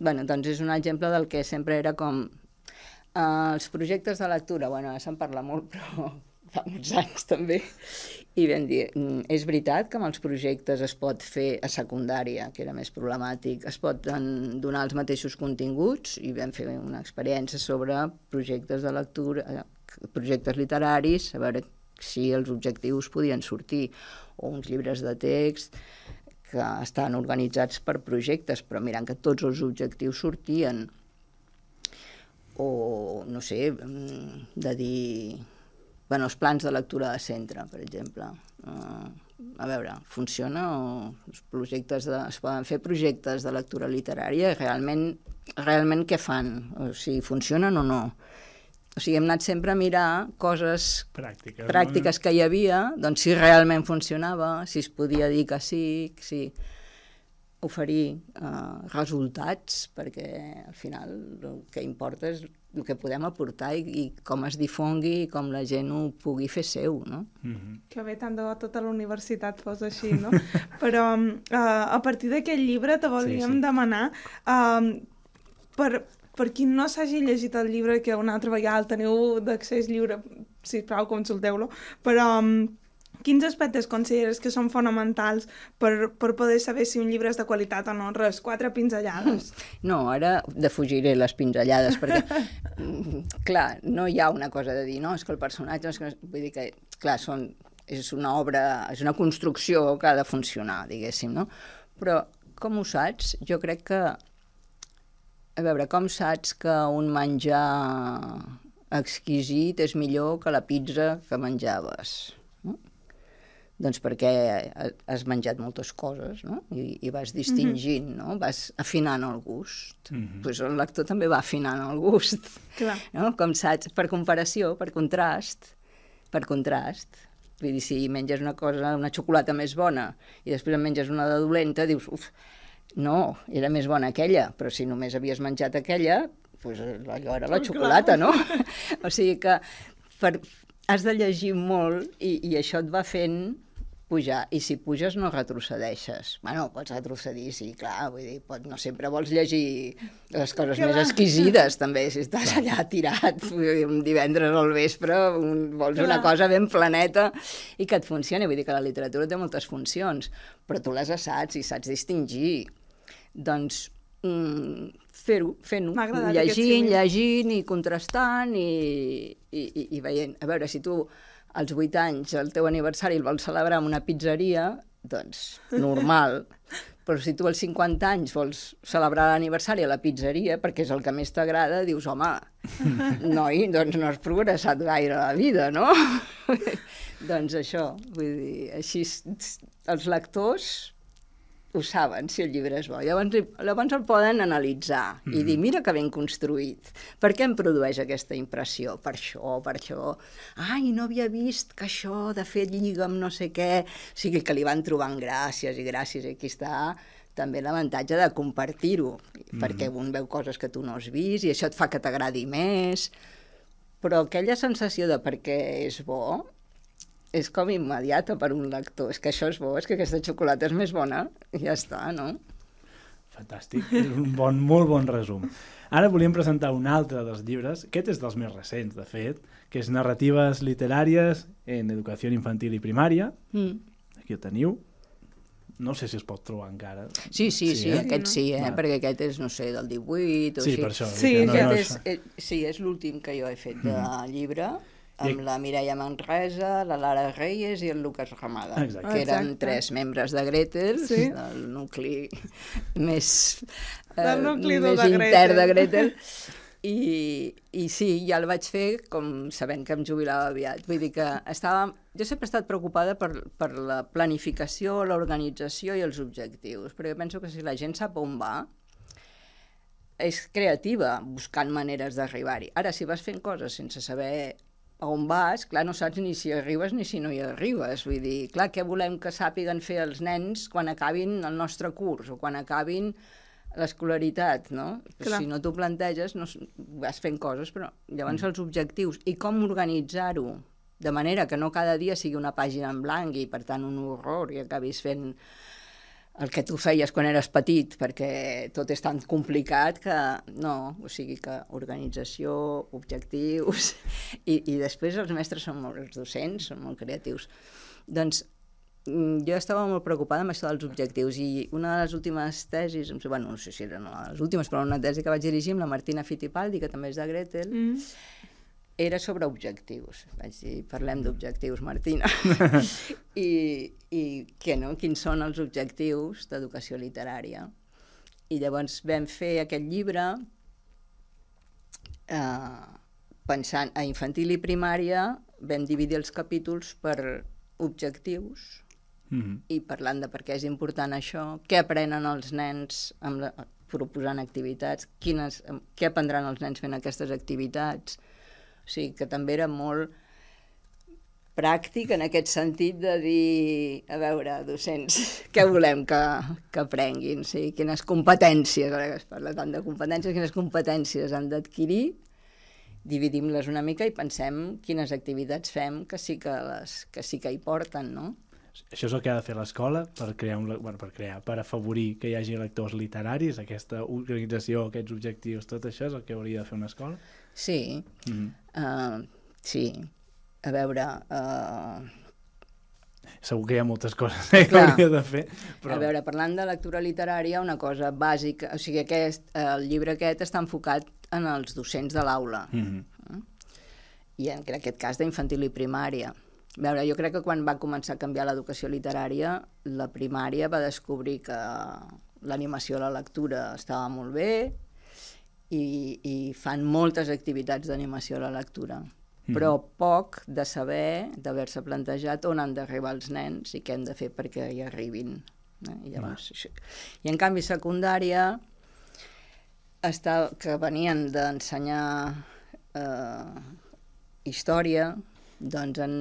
bueno, doncs és un exemple del que sempre era com eh, els projectes de lectura, bueno, ara se'n parla molt, però fa molts anys també, i vam dir, "Mm, és veritat que amb els projectes es pot fer a secundària, que era més problemàtic, es poden donar els mateixos continguts, i vam fer una experiència sobre projectes de lectura, eh, projectes literaris, a veure si els objectius podien sortir, uns llibres de text que estan organitzats per projectes, però mirant que tots els objectius sortien, o, no sé, mm, de dir... Bueno, els plans de lectura de centre, per exemple. Uh, a veure, funciona o els projectes de, es poden fer projectes de lectura literària? Realment, realment què fan? O sigui, funcionen o no? O sigui, hem anat sempre a mirar coses Pràctiques. pràctiques que hi havia, doncs si realment funcionava, si es podia dir que sí, si oferir eh, resultats, perquè al final el que importa és el que podem aportar i, i com es difongui i com la gent ho pugui fer seu, no? Mm -hmm. Que bé, tant de bo tota la universitat fos així, no? Però uh, a partir d'aquest llibre te voldríem Sí, sí. demanar uh, per, per qui no s'hagi llegit el llibre, que una altra vegada el teniu d'accés lliure, sisplau, consulteu-lo, però um, quins aspectes consideres que són fonamentals per, per poder saber si un llibre és de qualitat o no? Res, quatre pinzellades. No, ara defugiré les pinzellades, perquè, clar, no hi ha una cosa de dir, no, és que el personatge... És que... Vull dir que, clar, són, és una obra, és una construcció que ha de funcionar, diguéssim, no? Però, com ho saps? Jo crec que... A veure, com saps que un menjar exquisit és millor que la pizza que menjaves? No? Doncs perquè has menjat moltes coses, no? I, i vas distingint, no? Vas afinant el gust. Mm -hmm. pues el lector també va afinant el gust, Clar. no? Com saps, per comparació, per contrast, per contrast. Vull dir, si menges una cosa, una xocolata més bona, i després en menges una de dolenta, dius, uf, no, era més bona aquella, però si només havies menjat aquella, doncs allò era la Clar. xocolata, no? o sigui que per, has de llegir molt i, i això et va fent pujar, i si puges no retrocedeixes. Bueno, pots retrocedir, sí, clar, vull dir, pot, no sempre vols llegir les coses Clar. més exquisides, també, si estàs allà tirat dir, un divendres al vespre, un, vols Clar. una cosa ben planeta i que et funcioni. Vull dir que la literatura té moltes funcions, però tu les saps i saps distingir. Doncs mm, fer-ho, fent-ho, llegint, llegint i contrastant i, i, i, i veient. A veure, si tu als 8 anys, el teu aniversari, el vols celebrar en una pizzeria, doncs, normal. Però si tu als 50 anys vols celebrar l'aniversari a la pizzeria perquè és el que més t'agrada, dius, home, noi, doncs no has progressat gaire a la vida, no? doncs això, vull dir, així els lectors ho saben, si el llibre és bo. Llavors, llavors el poden analitzar mm. i dir, mira que ben construït. Per què em produeix aquesta impressió? Per això, per això. Ai, no havia vist que això, de fet, lliga amb no sé què. O sigui, que li van trobant gràcies i gràcies. Aquí està també l'avantatge de compartir-ho, mm. perquè un veu coses que tu no has vist i això et fa que t'agradi més. Però aquella sensació de perquè és bo, és com immediata per un lector. És que això és bo, és que aquesta xocolata és més bona i ja està, no? Fantàstic, és un bon, molt bon resum. Ara volíem presentar un altre dels llibres, aquest és dels més recents, de fet, que és Narratives literàries en educació infantil i primària. Mm. Aquí ho teniu. No sé si es pot trobar encara. Sí, sí, sí, sí eh? aquest sí, eh? perquè aquest és, no sé, del 18 o sí. Sí, per això. Sí, no, no, és, eh, sí, és l'últim que jo he fet de mm. llibre amb la Mireia Manresa, la Lara Reyes i el Lucas Ramada, Exacte. que eren Exacte. tres membres de Gretel, Sí. del nucli més, eh, Del nucli més de intern de Gretel. I, I sí, ja el vaig fer com sabent que em jubilava aviat. Vull dir que estava... Jo sempre he estat preocupada per, per la planificació, l'organització i els objectius, perquè penso que si la gent sap on va, és creativa buscant maneres d'arribar-hi. Ara, si vas fent coses sense saber a on vas, clar, no saps ni si arribes ni si no hi arribes. Vull dir, clar, què volem que sàpiguen fer els nens quan acabin el nostre curs o quan acabin l'escolaritat, no? Clar. Si no t'ho planteges, no, vas fent coses, però llavors els objectius i com organitzar-ho de manera que no cada dia sigui una pàgina en blanc i, per tant, un horror i acabis fent el que tu feies quan eres petit, perquè tot és tan complicat que no, o sigui que organització, objectius, i, i després els mestres són molt, els docents són molt creatius. Doncs mm, jo estava molt preocupada amb això dels objectius i una de les últimes tesis, em bueno, no sé si eren les últimes, però una tesi que vaig dirigir amb la Martina Fittipaldi, que també és de Gretel, Mm. Era sobre objectius. Vaig dir, parlem d'objectius, Martina. I, I què, no? quins són els objectius d'educació literària. I llavors vam fer aquest llibre eh, pensant a infantil i primària, vam dividir els capítols per objectius Mm -hmm. i parlant de per què és important això, què aprenen els nens amb la, proposant activitats, quines, què aprendran els nens fent aquestes activitats. O sigui, que també era molt pràctic en aquest sentit de dir, a veure, docents, què volem que, que aprenguin? Sigui, quines competències, ara que es parla tant de competències, quines competències han d'adquirir, dividim-les una mica i pensem quines activitats fem que sí que, les, que sí que hi porten, no? Això és el que ha de fer l'escola per crear un, bueno, per crear, per afavorir que hi hagi lectors literaris, aquesta organització, aquests objectius, tot això és el que hauria de fer una escola? Sí, Mm -hmm. uh, sí. A veure, uh, Segur que hi ha moltes coses eh, que hauria de fer, Però... A veure, parlant de lectura literària, una cosa bàsica, o sigui, aquest, el llibre aquest està enfocat en els docents de l'aula, Mm -hmm. i en aquest cas d'infantil i primària. A veure, jo crec que quan va començar a canviar l'educació literària, la primària va descobrir que l'animació a la lectura estava molt bé i, i fan moltes activitats d'animació a la lectura però poc de saber, d'haver-se plantejat on han d'arribar els nens i què hem de fer perquè hi arribin. Eh? I, llavors, això. I en canvi secundària està, que venien d'ensenyar eh, història, doncs han,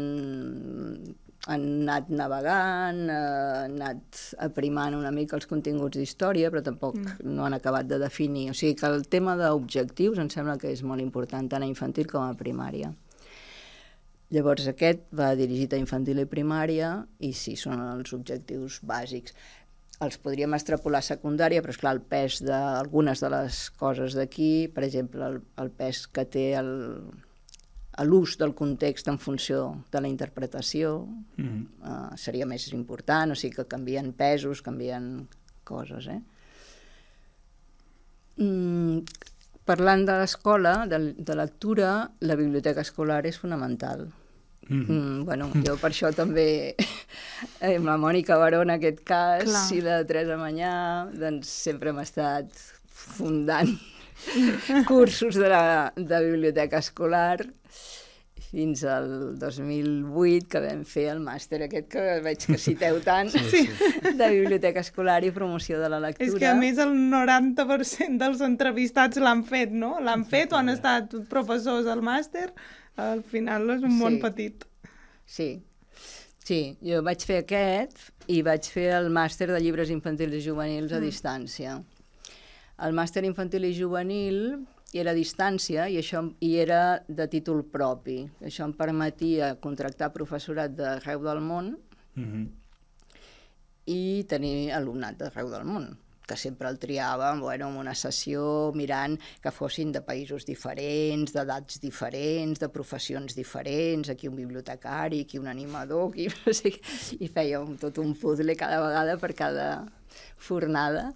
han anat navegant, eh, han anat aprimant una mica els continguts d'història, però tampoc mm. no han acabat de definir. O sigui que el tema d'objectius em sembla que és molt important, tant a infantil com a primària. Llavors aquest va dirigit a infantil i primària i sí, són els objectius bàsics. Els podríem extrapolar a secundària, però esclar, el pes d'algunes de les coses d'aquí, per exemple, el, el pes que té el, a l'ús del context en funció de la interpretació Mm -hmm. uh, seria més important, o sigui que canvien pesos, canvien coses, eh? Mm, parlant de l'escola, de, de lectura, la biblioteca escolar és fonamental. Mm. Mm, bueno, jo per això també, eh, amb la Mònica Baró en aquest cas, Clar. i la Teresa Manyà, doncs sempre hem estat fundant cursos de, la, de biblioteca escolar fins al 2008, que vam fer el màster aquest que veig que citeu tant, sí, sí. de biblioteca escolar i promoció de la lectura. És que a més el 90% dels entrevistats l'han fet, no? L'han fet o han estat professors al màster. Al final és un món Sí. petit. Sí, sí, jo vaig fer aquest i vaig fer el màster de llibres infantils i juvenils a distància. El màster infantil i juvenil era a distància i, això, i era de títol propi. Això em permetia contractar professorat d'arreu del món Mhm. i tenir alumnat d'arreu del món que sempre el triàvem bueno, en una sessió mirant que fossin de països diferents, d'edats diferents, de professions diferents, aquí un bibliotecari, aquí un animador, aquí no sé què, i fèiem tot un puzzle cada vegada per cada fornada.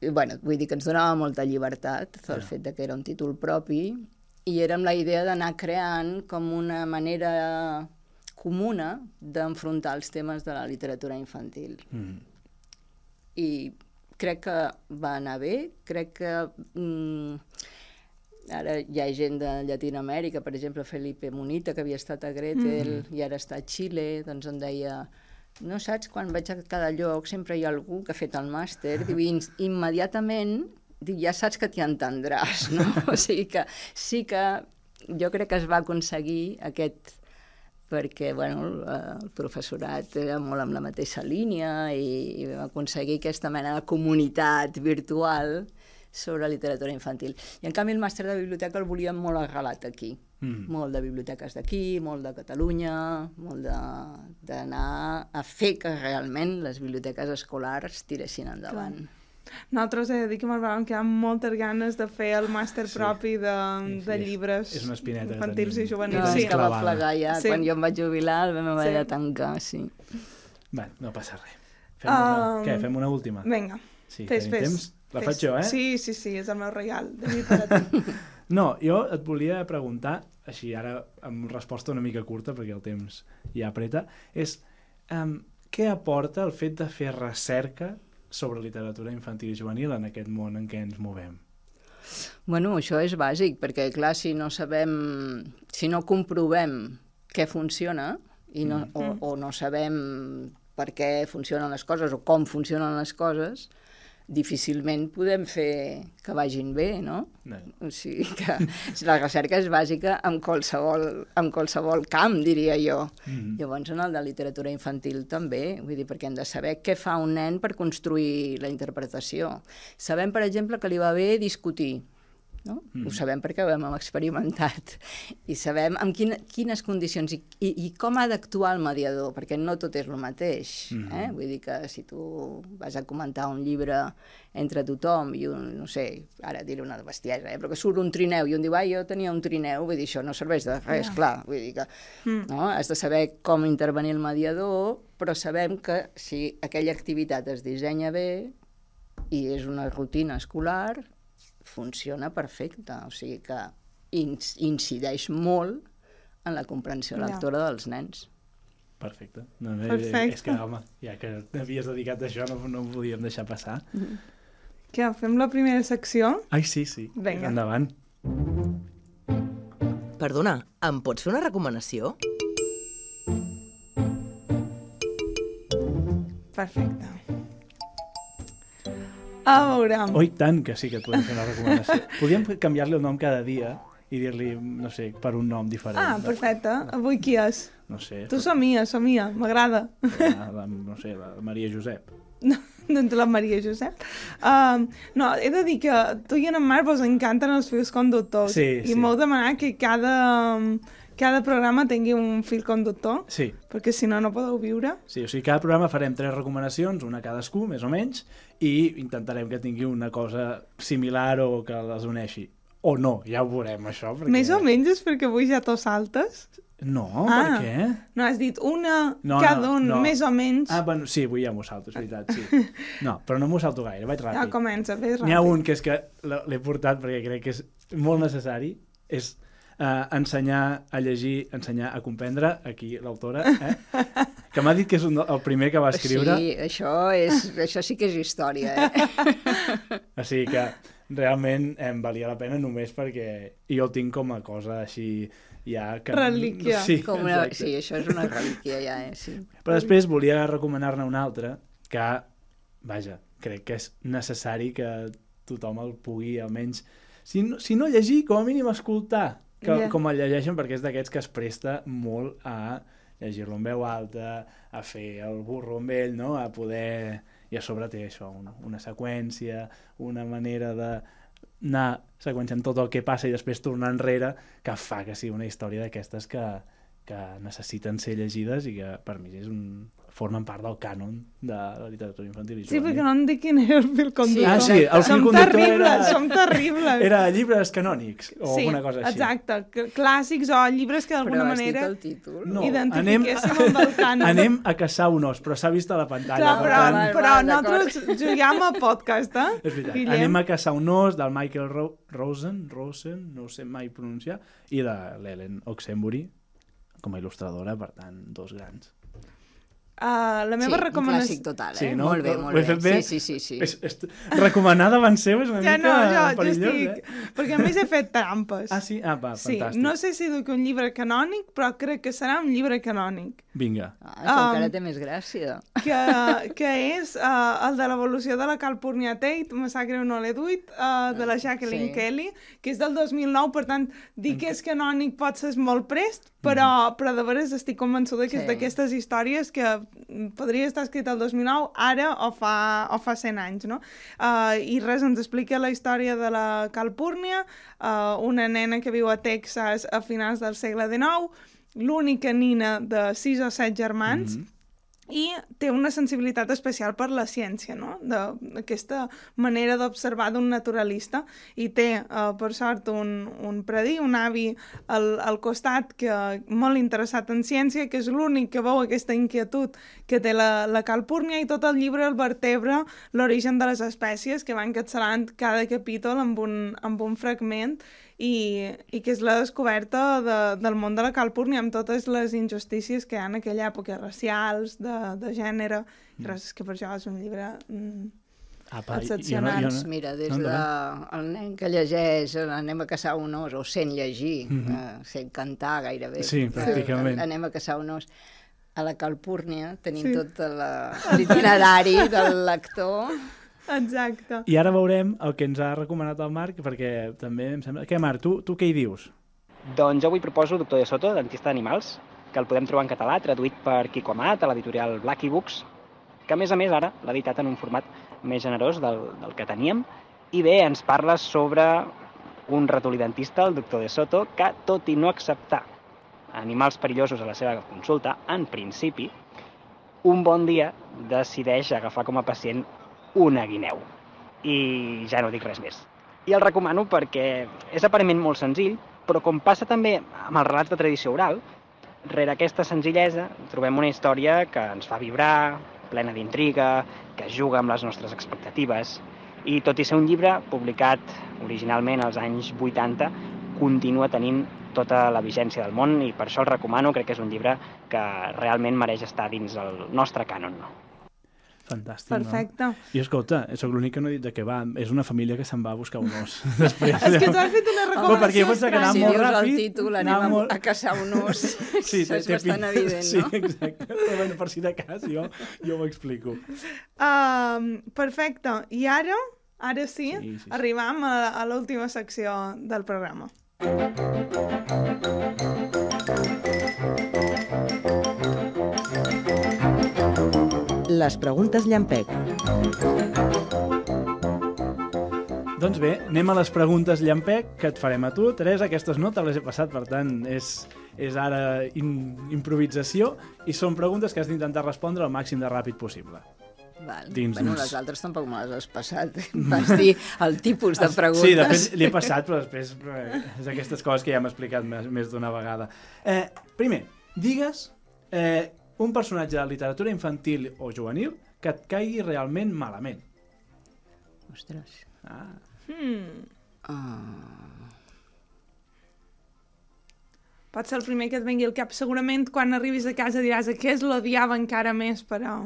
I, bueno, vull dir que ens donava molta llibertat el fet de que era un títol propi i era amb la idea d'anar creant com una manera comuna d'enfrontar els temes de la literatura infantil. Mhm. I crec que va anar bé, crec que... Mm, ara hi ha gent de Llatinoamèrica, per exemple, Felipe Munita, que havia estat a Gretel mm. i ara està a Xile, doncs em deia no saps, quan vaig a cada lloc sempre hi ha algú que ha fet el màster, diu, immediatament diu, ja saps que t'hi entendràs, no? O sigui que sí que jo crec que es va aconseguir aquest perquè bueno, el professorat era molt amb la mateixa línia i, i vam aconseguir aquesta mena de comunitat virtual sobre literatura infantil. I en canvi el màster de biblioteca el volíem molt arrelat aquí. Mm. Molt de biblioteques d'aquí, molt de Catalunya, molt de- d'anar a fer que realment les biblioteques escolars tiressin endavant. Nosaltres he de dir que ens vam quedar amb moltes ganes de fer el màster Sí. propi de, Sí, sí, de llibres és una espineta infantils tenim. i No, juvenils. és Sí. que va plegar ja, Sí. quan jo em vaig jubilar el vam haver Sí. de tancar, sí. Bé, no passa res. Fem una... Um, Què, fem una última? Vinga, Sí, fes, fes. temps? La fes. faig jo, eh? Sí, sí, sí, és el meu regal, de mi per a tu. No, jo et volia preguntar, així ara amb resposta una mica curta, perquè el temps ja apreta, és um, què aporta el fet de fer recerca sobre literatura infantil i juvenil en aquest món en què ens movem? Bueno, això és bàsic, perquè clar, si no sabem, si no comprovem què funciona i no, Mm. o, o no sabem per què funcionen les coses o com funcionen les coses, difícilment podem fer que vagin bé, no? No. O sigui que la recerca és bàsica en qualsevol, en qualsevol camp, diria jo. Mm. Llavors, en el de literatura infantil també, vull dir, perquè hem de saber què fa un nen per construir la interpretació. Sabem, per exemple, que li va bé discutir, no? Mm. Ho sabem perquè ho hem experimentat. I sabem amb quina, quines condicions i, i, i com ha d'actuar el mediador, perquè no tot és el mateix. Mm. Eh? Vull dir que si tu vas a comentar un llibre entre tothom i un, no sé, ara diré una bestiesa, eh? però que surt un trineu i un diu, ai, jo tenia un trineu, vull dir, això no serveix de res, clar, vull dir que Mm. no? has de saber com intervenir el mediador, però sabem que si aquella activitat es dissenya bé i és una rutina escolar, funciona perfecte, o sigui que incideix molt en la comprensió Ja. lectora dels nens. Perfecte. No, no, Perfecte. És que, home, ja que t'havies dedicat a això, no, no ho podíem deixar passar. Què, fem la primera secció? Ai, sí, sí. Vinga. Endavant. Perdona, em pots fer una recomanació? Perfecte. A veure... Oh, i tant que sí que et podem fer una recomanació. Podríem canviar-li el nom cada dia i dir-li, no sé, per un nom diferent. Ah, perfecte. Avui qui és? No sé, Tu somia, somia, m'agrada. la, la, no sé, la Maria Josep. No, doncs la Maria Josep. Um, no, he de dir que tu i en Marc vos encanten els fils conductors. Sí, I sí. m'heu demanat que cada, cada programa tingui un fil conductor, Sí, perquè si no, no podeu viure. sí, o sigui, cada programa farem tres recomanacions, una cadascú, més o menys, i intentarem que tingui una cosa similar o que les uneixi. O no, ja ho veurem, això. Perquè... Més o menys és perquè avui ja t'ho saltes. No, Ah. per què? No, has dit una, No, cada no, un, no. més o menys. Ah, bueno, sí, avui ja m'ho salto, és veritat, sí. No, però no m'ho salto gaire, vaig ja ràpid. comença, fes N'hi ha ràpid. un que és que l'he portat perquè crec que és molt necessari, és uh, ensenyar a llegir, ensenyar a comprendre, aquí l'autora, eh? que m'ha dit que és un, el primer que va escriure. Sí, això, és, això sí que és història, eh? Sigui que realment em valia la pena només perquè jo el tinc com a cosa així ja... Que... Relíquia. Sí, Com una... exacte. Sí, això és una relíquia ja, eh? Sí. Però després volia recomanar-ne una altra que, vaja, crec que és necessari que tothom el pugui almenys, si no, si no llegir, com a mínim escoltar que, Ja. com el llegeixen, perquè és d'aquests que es presta molt a llegir-lo en veu alta, a fer el burro amb ell, no? a poder... I a sobre té això, una, una seqüència, una manera de anar seqüenciant tot el que passa i després tornar enrere, que fa que sigui una història d'aquestes que, que necessiten ser llegides i que per mi és un, formen part del cànon de la literatura infantil i Sí, juvenil. perquè no em dic quin era el fil conductor. Ah, sí, el fil som conductor terribles, era- som terribles. Era llibres canònics o sí, alguna cosa així. exacte, c- clàssics o llibres que Però d'alguna has manera dit el títol? No, identifiquéssim amb el cànon. anem a caçar un os, però s'ha vist a la pantalla. Clar, per però, tant, però val, nosaltres juguem a podcast, eh? És veritat. Guillem? Anem a caçar un os del Michael Ro Rosen, Rosen, no ho sé mai pronunciar, i de l'Ellen Oxenbury, com a il·lustradora, per tant, dos grans. Uh, la meva sí, un recomanació... clàssic total, eh? Sí, no? Molt bé, molt bé. fet bé? Sí, sí, sí. sí. És, és, recomanar davant seu és una Ja mica no, jo, jo perillós, estic... eh? Perquè a més he fet trampes. Ah, sí? Ah, va, Sí, fantàstic. no sé si duc un llibre canònic, però crec que serà un llibre canònic. Vinga. Ah, això Um, encara té més gràcia. que, que és uh, el de l'evolució de la Calpurnia Tate, Massacre no l'he duit, uh, de la Jacqueline sí. Kelly, que és del 2009, per tant, dir que és canònic pot ser molt prest, però, però de veres estic convençuda que és Sí. d'aquestes històries que mm, podria estar escrita el 2009, ara o fa, o fa 100 anys, no? Uh, I res, ens explica la història de la Calpurnia, uh, una nena que viu a Texas a finals del segle XIX, l'única nina de sis o set germans, Mhm. I té una sensibilitat especial per la ciència, no? De- Aquesta manera d'observar d'un naturalista i té, uh, per sort, un, un predí, un avi al, al costat que molt interessat en ciència, que és l'únic que veu aquesta inquietud que té la, la calpúrnia i tot el llibre el vertebra l'origen de les espècies que van encapçalant cada capítol amb un, amb un fragment i, i que és la descoberta de, del món de la calpúrnia amb totes les injustícies que hi ha en aquella època, racials, de, de gènere, res, és que per això és un llibre... Mm, Apa, Excepcional. Doncs mira, des no, de endavant. el nen que llegeix eh, anem a caçar un os, o sent llegir, Mhm. eh, sent cantar gairebé. Sí, eh, pràcticament. anem a caçar un os. A la Calpúrnia tenim Sí. tot la- l'itinerari del lector. Exacte. I ara veurem el que ens ha recomanat el Marc, perquè també em sembla... Què, Marc, tu, tu què hi dius? Doncs jo avui proposo Doctor de Soto, dentista d'animals, que el podem trobar en català, traduït per Quico Amat, a l'editorial Blacky Books, que a més a més ara l'ha editat en un format més generós del, del que teníem, i bé, ens parla sobre un ratolí dentista, el doctor de Soto, que tot i no acceptar animals perillosos a la seva consulta, en principi, un bon dia decideix agafar com a pacient una guineu. I ja no dic res més. I el recomano perquè és aparentment molt senzill, però com passa també amb els relats de tradició oral, rere aquesta senzillesa trobem una història que ens fa vibrar, plena d'intriga, que juga amb les nostres expectatives, i tot i ser un llibre publicat originalment als anys 80, continua tenint tota la vigència del món i per això el recomano, crec que és un llibre que realment mereix estar dins el nostre cànon. Fantàstic, Perfecte. no? I escolta, sóc l'únic que no he dit de què va. És una família que se'n va a buscar un os. Després, És que tu has fet una recomanació perquè jo pensava que anava si molt dius ràpid. el títol, anem a, molt- a caçar un os. Sí, Això és bastant evident, sí, no? exacte. Però bueno, per si de cas, jo, jo ho explico. Um, perfecte. I ara, ara sí, Sí, sí, sí. arribam a, a l'última secció del programa. Les preguntes llampec. Doncs bé, anem a les preguntes llampec que et farem a tu. Teresa, aquestes no te les he passat, per tant, és, és ara in, improvisació i són preguntes que has d'intentar respondre el màxim de ràpid possible. Val. Dins bueno, les altres tampoc me les has passat. Vas dir el tipus de preguntes. Sí, de fet, li he passat, però després eh, és aquestes coses que ja hem explicat més, més d'una vegada. Eh, primer, digues eh, un personatge de literatura infantil o juvenil que et caigui realment malament. Ostres. Ah, Hmm. Uh... pot ser el primer que et vengui al cap. Segurament quan arribis a casa diràs aquest l'odiava encara més, però...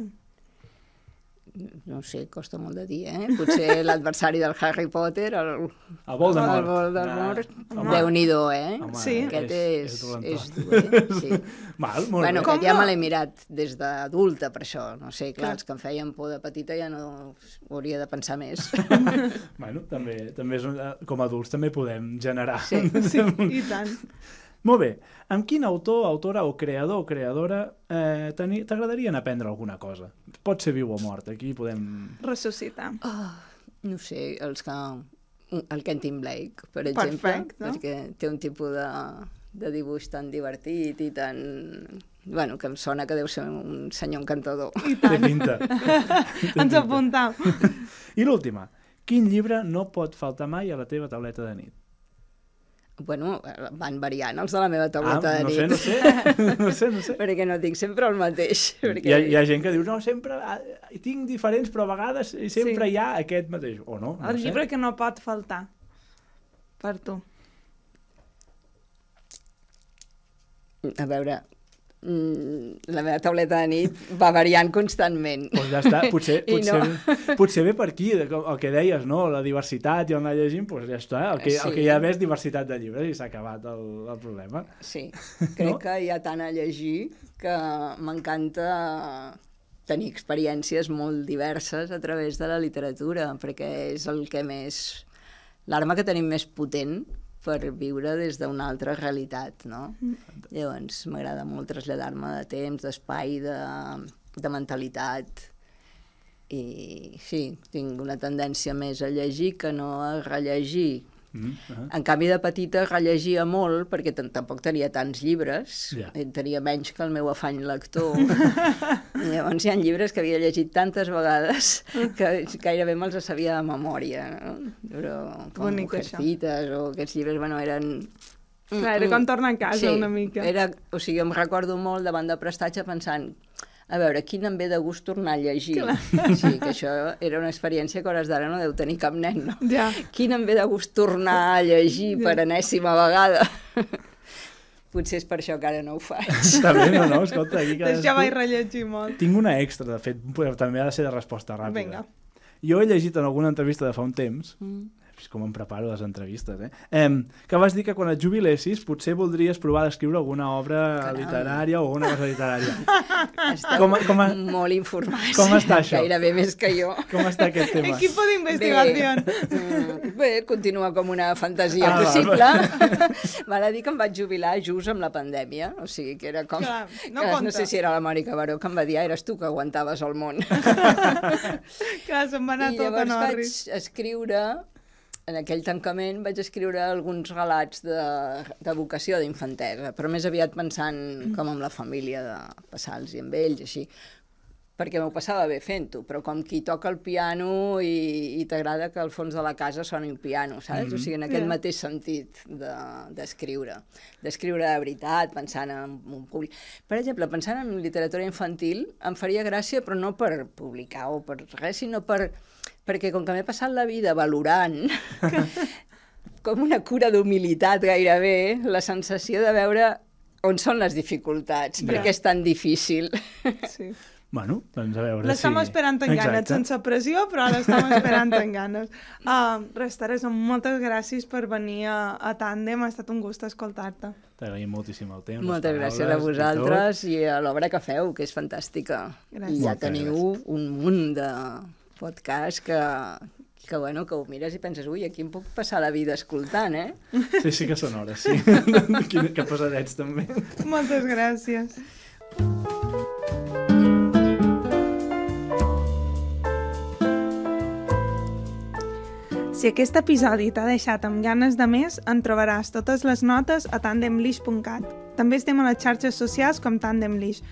No sé, costa molt de dir, eh? Potser l'adversari del Harry Potter, el, El Voldemort. el Voldemort, Ah. Déu-n'hi-do, eh? Home, Sí. Aquest és, dolentó. és, dur, eh? Sí. Val, molt Bueno, bé. que Com ja no? me l'he mirat des d'adulta, per això. No sé, clar, Clar. els que em feien por de petita ja no ho hauria de pensar més. Bueno, també, també és un, eh, com a adults també podem generar. Sí. Sí, i tant. Molt bé. Amb quin autor, autora o creador o creadora eh, teni- t'agradaria anar a aprendre alguna cosa? Pot ser viu o mort, aquí podem... Ressuscitar. Oh, no sé, els que... El Kentin Blake, per exemple, Perfecte. perquè té un tipus de, de dibuix tan divertit i tan... Bueno, que em sona que deu ser un senyor encantador. I Té tant. pinta. Ens apuntam. I l'última. Quin llibre no pot faltar mai a la teva tauleta de nit? Bueno, van variant els de la meva tauleta ah, de no nit. sé, no sé, no sé, no sé. perquè no tinc sempre el mateix. Perquè... Hi ha, hi ha gent que diu, no, sempre ah, tinc diferents, però a vegades sempre Sí. hi ha aquest mateix. O no, no El sé. llibre que no pot faltar. Per tu. A veure, la meva tauleta de nit va variant constantment. Doncs ja està, potser, potser, no. potser ve per aquí, el que deies, no? La diversitat i anar llegint, doncs ja està. El que, el Sí. que hi ha és diversitat de llibres i s'ha acabat el, el problema. Sí, crec No? que hi ha tant a llegir que m'encanta tenir experiències molt diverses a través de la literatura, perquè és el que més... l'arma que tenim més potent per viure des d'una altra realitat, no? Llavors, m'agrada molt traslladar-me de temps, d'espai, de, de mentalitat, i sí, tinc una tendència més a llegir que no a rellegir. Mm -hmm. En canvi, de petita rellegia molt, perquè tam- tampoc tenia tants llibres, yeah. tenia menys que el meu afany lector. I Llavors hi ha llibres que havia llegit tantes vegades que gairebé me'ls sabia de memòria. No? Però com Bonic, això. Mujercitas o aquests llibres, bueno, eren... Clar, era com tornar a casa una mica. Era, o sigui, em recordo molt davant de prestatge pensant a veure, quin em ve de gust tornar a llegir. Sí, que això era una experiència que a hores d'ara no deu tenir cap nen, no? Ja. Quin em ve de gust tornar a llegir per enèsima vegada. Potser és per això que ara no ho faig. Està bé, no, no? Escolta, aquí Doncs ja vaig rellegir molt. Tinc una extra, de fet, també ha de ser de resposta ràpida. Vinga. Jo he llegit en alguna entrevista de fa un temps, Mm. És com em preparo les entrevistes, eh? eh que vas dir que quan et jubilessis potser voldries provar d'escriure alguna obra Caram. literària o una cosa literària. Esteu Com, com, molt informats. com està això? Gairebé més que jo. com està aquest tema? Equipo d'investigació. Bé, mm, bé, continua com una fantasia Ah, va, possible. Val a dir que em vaig jubilar just amb la pandèmia, o sigui que era com... Clar, no que no sé si era la Mònica Baró que em va dir, "Ah, eres tu que aguantaves el món. Clar, se'n va anar I tot a llavors vaig Norris. escriure, en aquell tancament vaig escriure alguns relats de, de vocació d'infantesa, però més aviat pensant com amb la família, de passar-los amb ells, així perquè m'ho passava bé fent-ho, però com qui toca el piano i, i t'agrada que al fons de la casa soni un piano, saps? Mm -hmm. O sigui, en aquest Ja. mateix sentit d'escriure. De, d'escriure de veritat, pensant en un públic. Per exemple, pensant en literatura infantil, em faria gràcia, però no per publicar o per res, sinó per, perquè com que m'he passat la vida valorant com una cura d'humilitat gairebé, la sensació de veure on són les dificultats, Ja. perquè és tan difícil. Sí. Bueno, doncs a veure L'estem si... esperant amb ganes, sense pressió, però l'estem esperant amb ganes. Uh, res, Teresa, moltes gràcies per venir a, a Tàndem, ha estat un gust escoltar-te. T'agraïm moltíssim el temps, Moltes gràcies a paraules i vosaltres i, a l'obra que feu, que és fantàstica. Gràcies. I ja Moltes teniu un munt de podcast que, que, bueno, que ho mires i penses, ui, aquí em puc passar la vida escoltant, eh? Sí, sí que són hores, sí. Quina, que pesadets, també. Moltes gràcies. Si aquest episodi t'ha deixat amb ganes de més, en trobaràs totes les notes a tandemlish.cat. També estem a les xarxes socials com Tandemlish.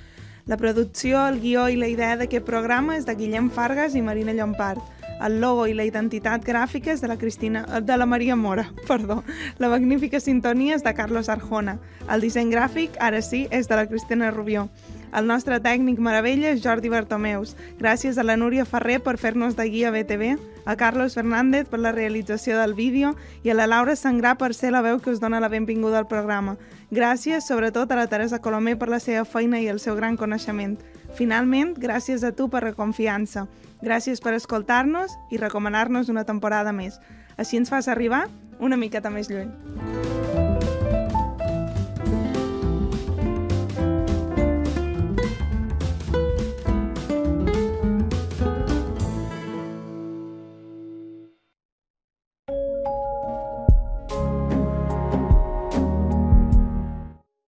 La producció, el guió i la idea d'aquest programa és de Guillem Fargas i Marina Llompart. El logo i la identitat gràfica és de la, Cristina, de la Maria Mora. Perdó. La magnífica sintonia és de Carlos Arjona. El disseny gràfic, ara sí, és de la Cristina Rubió. El nostre tècnic meravella és Jordi Bartomeus. Gràcies a la Núria Ferrer per fer-nos de guia BTV, a Carlos Fernández per la realització del vídeo i a la Laura Sangrà per ser la veu que us dona la benvinguda al programa. Gràcies, sobretot, a la Teresa Colomer per la seva feina i el seu gran coneixement. Finalment, gràcies a tu per la confiança. Gràcies per escoltar-nos i recomanar-nos una temporada més. Així ens fas arribar una miqueta més lluny.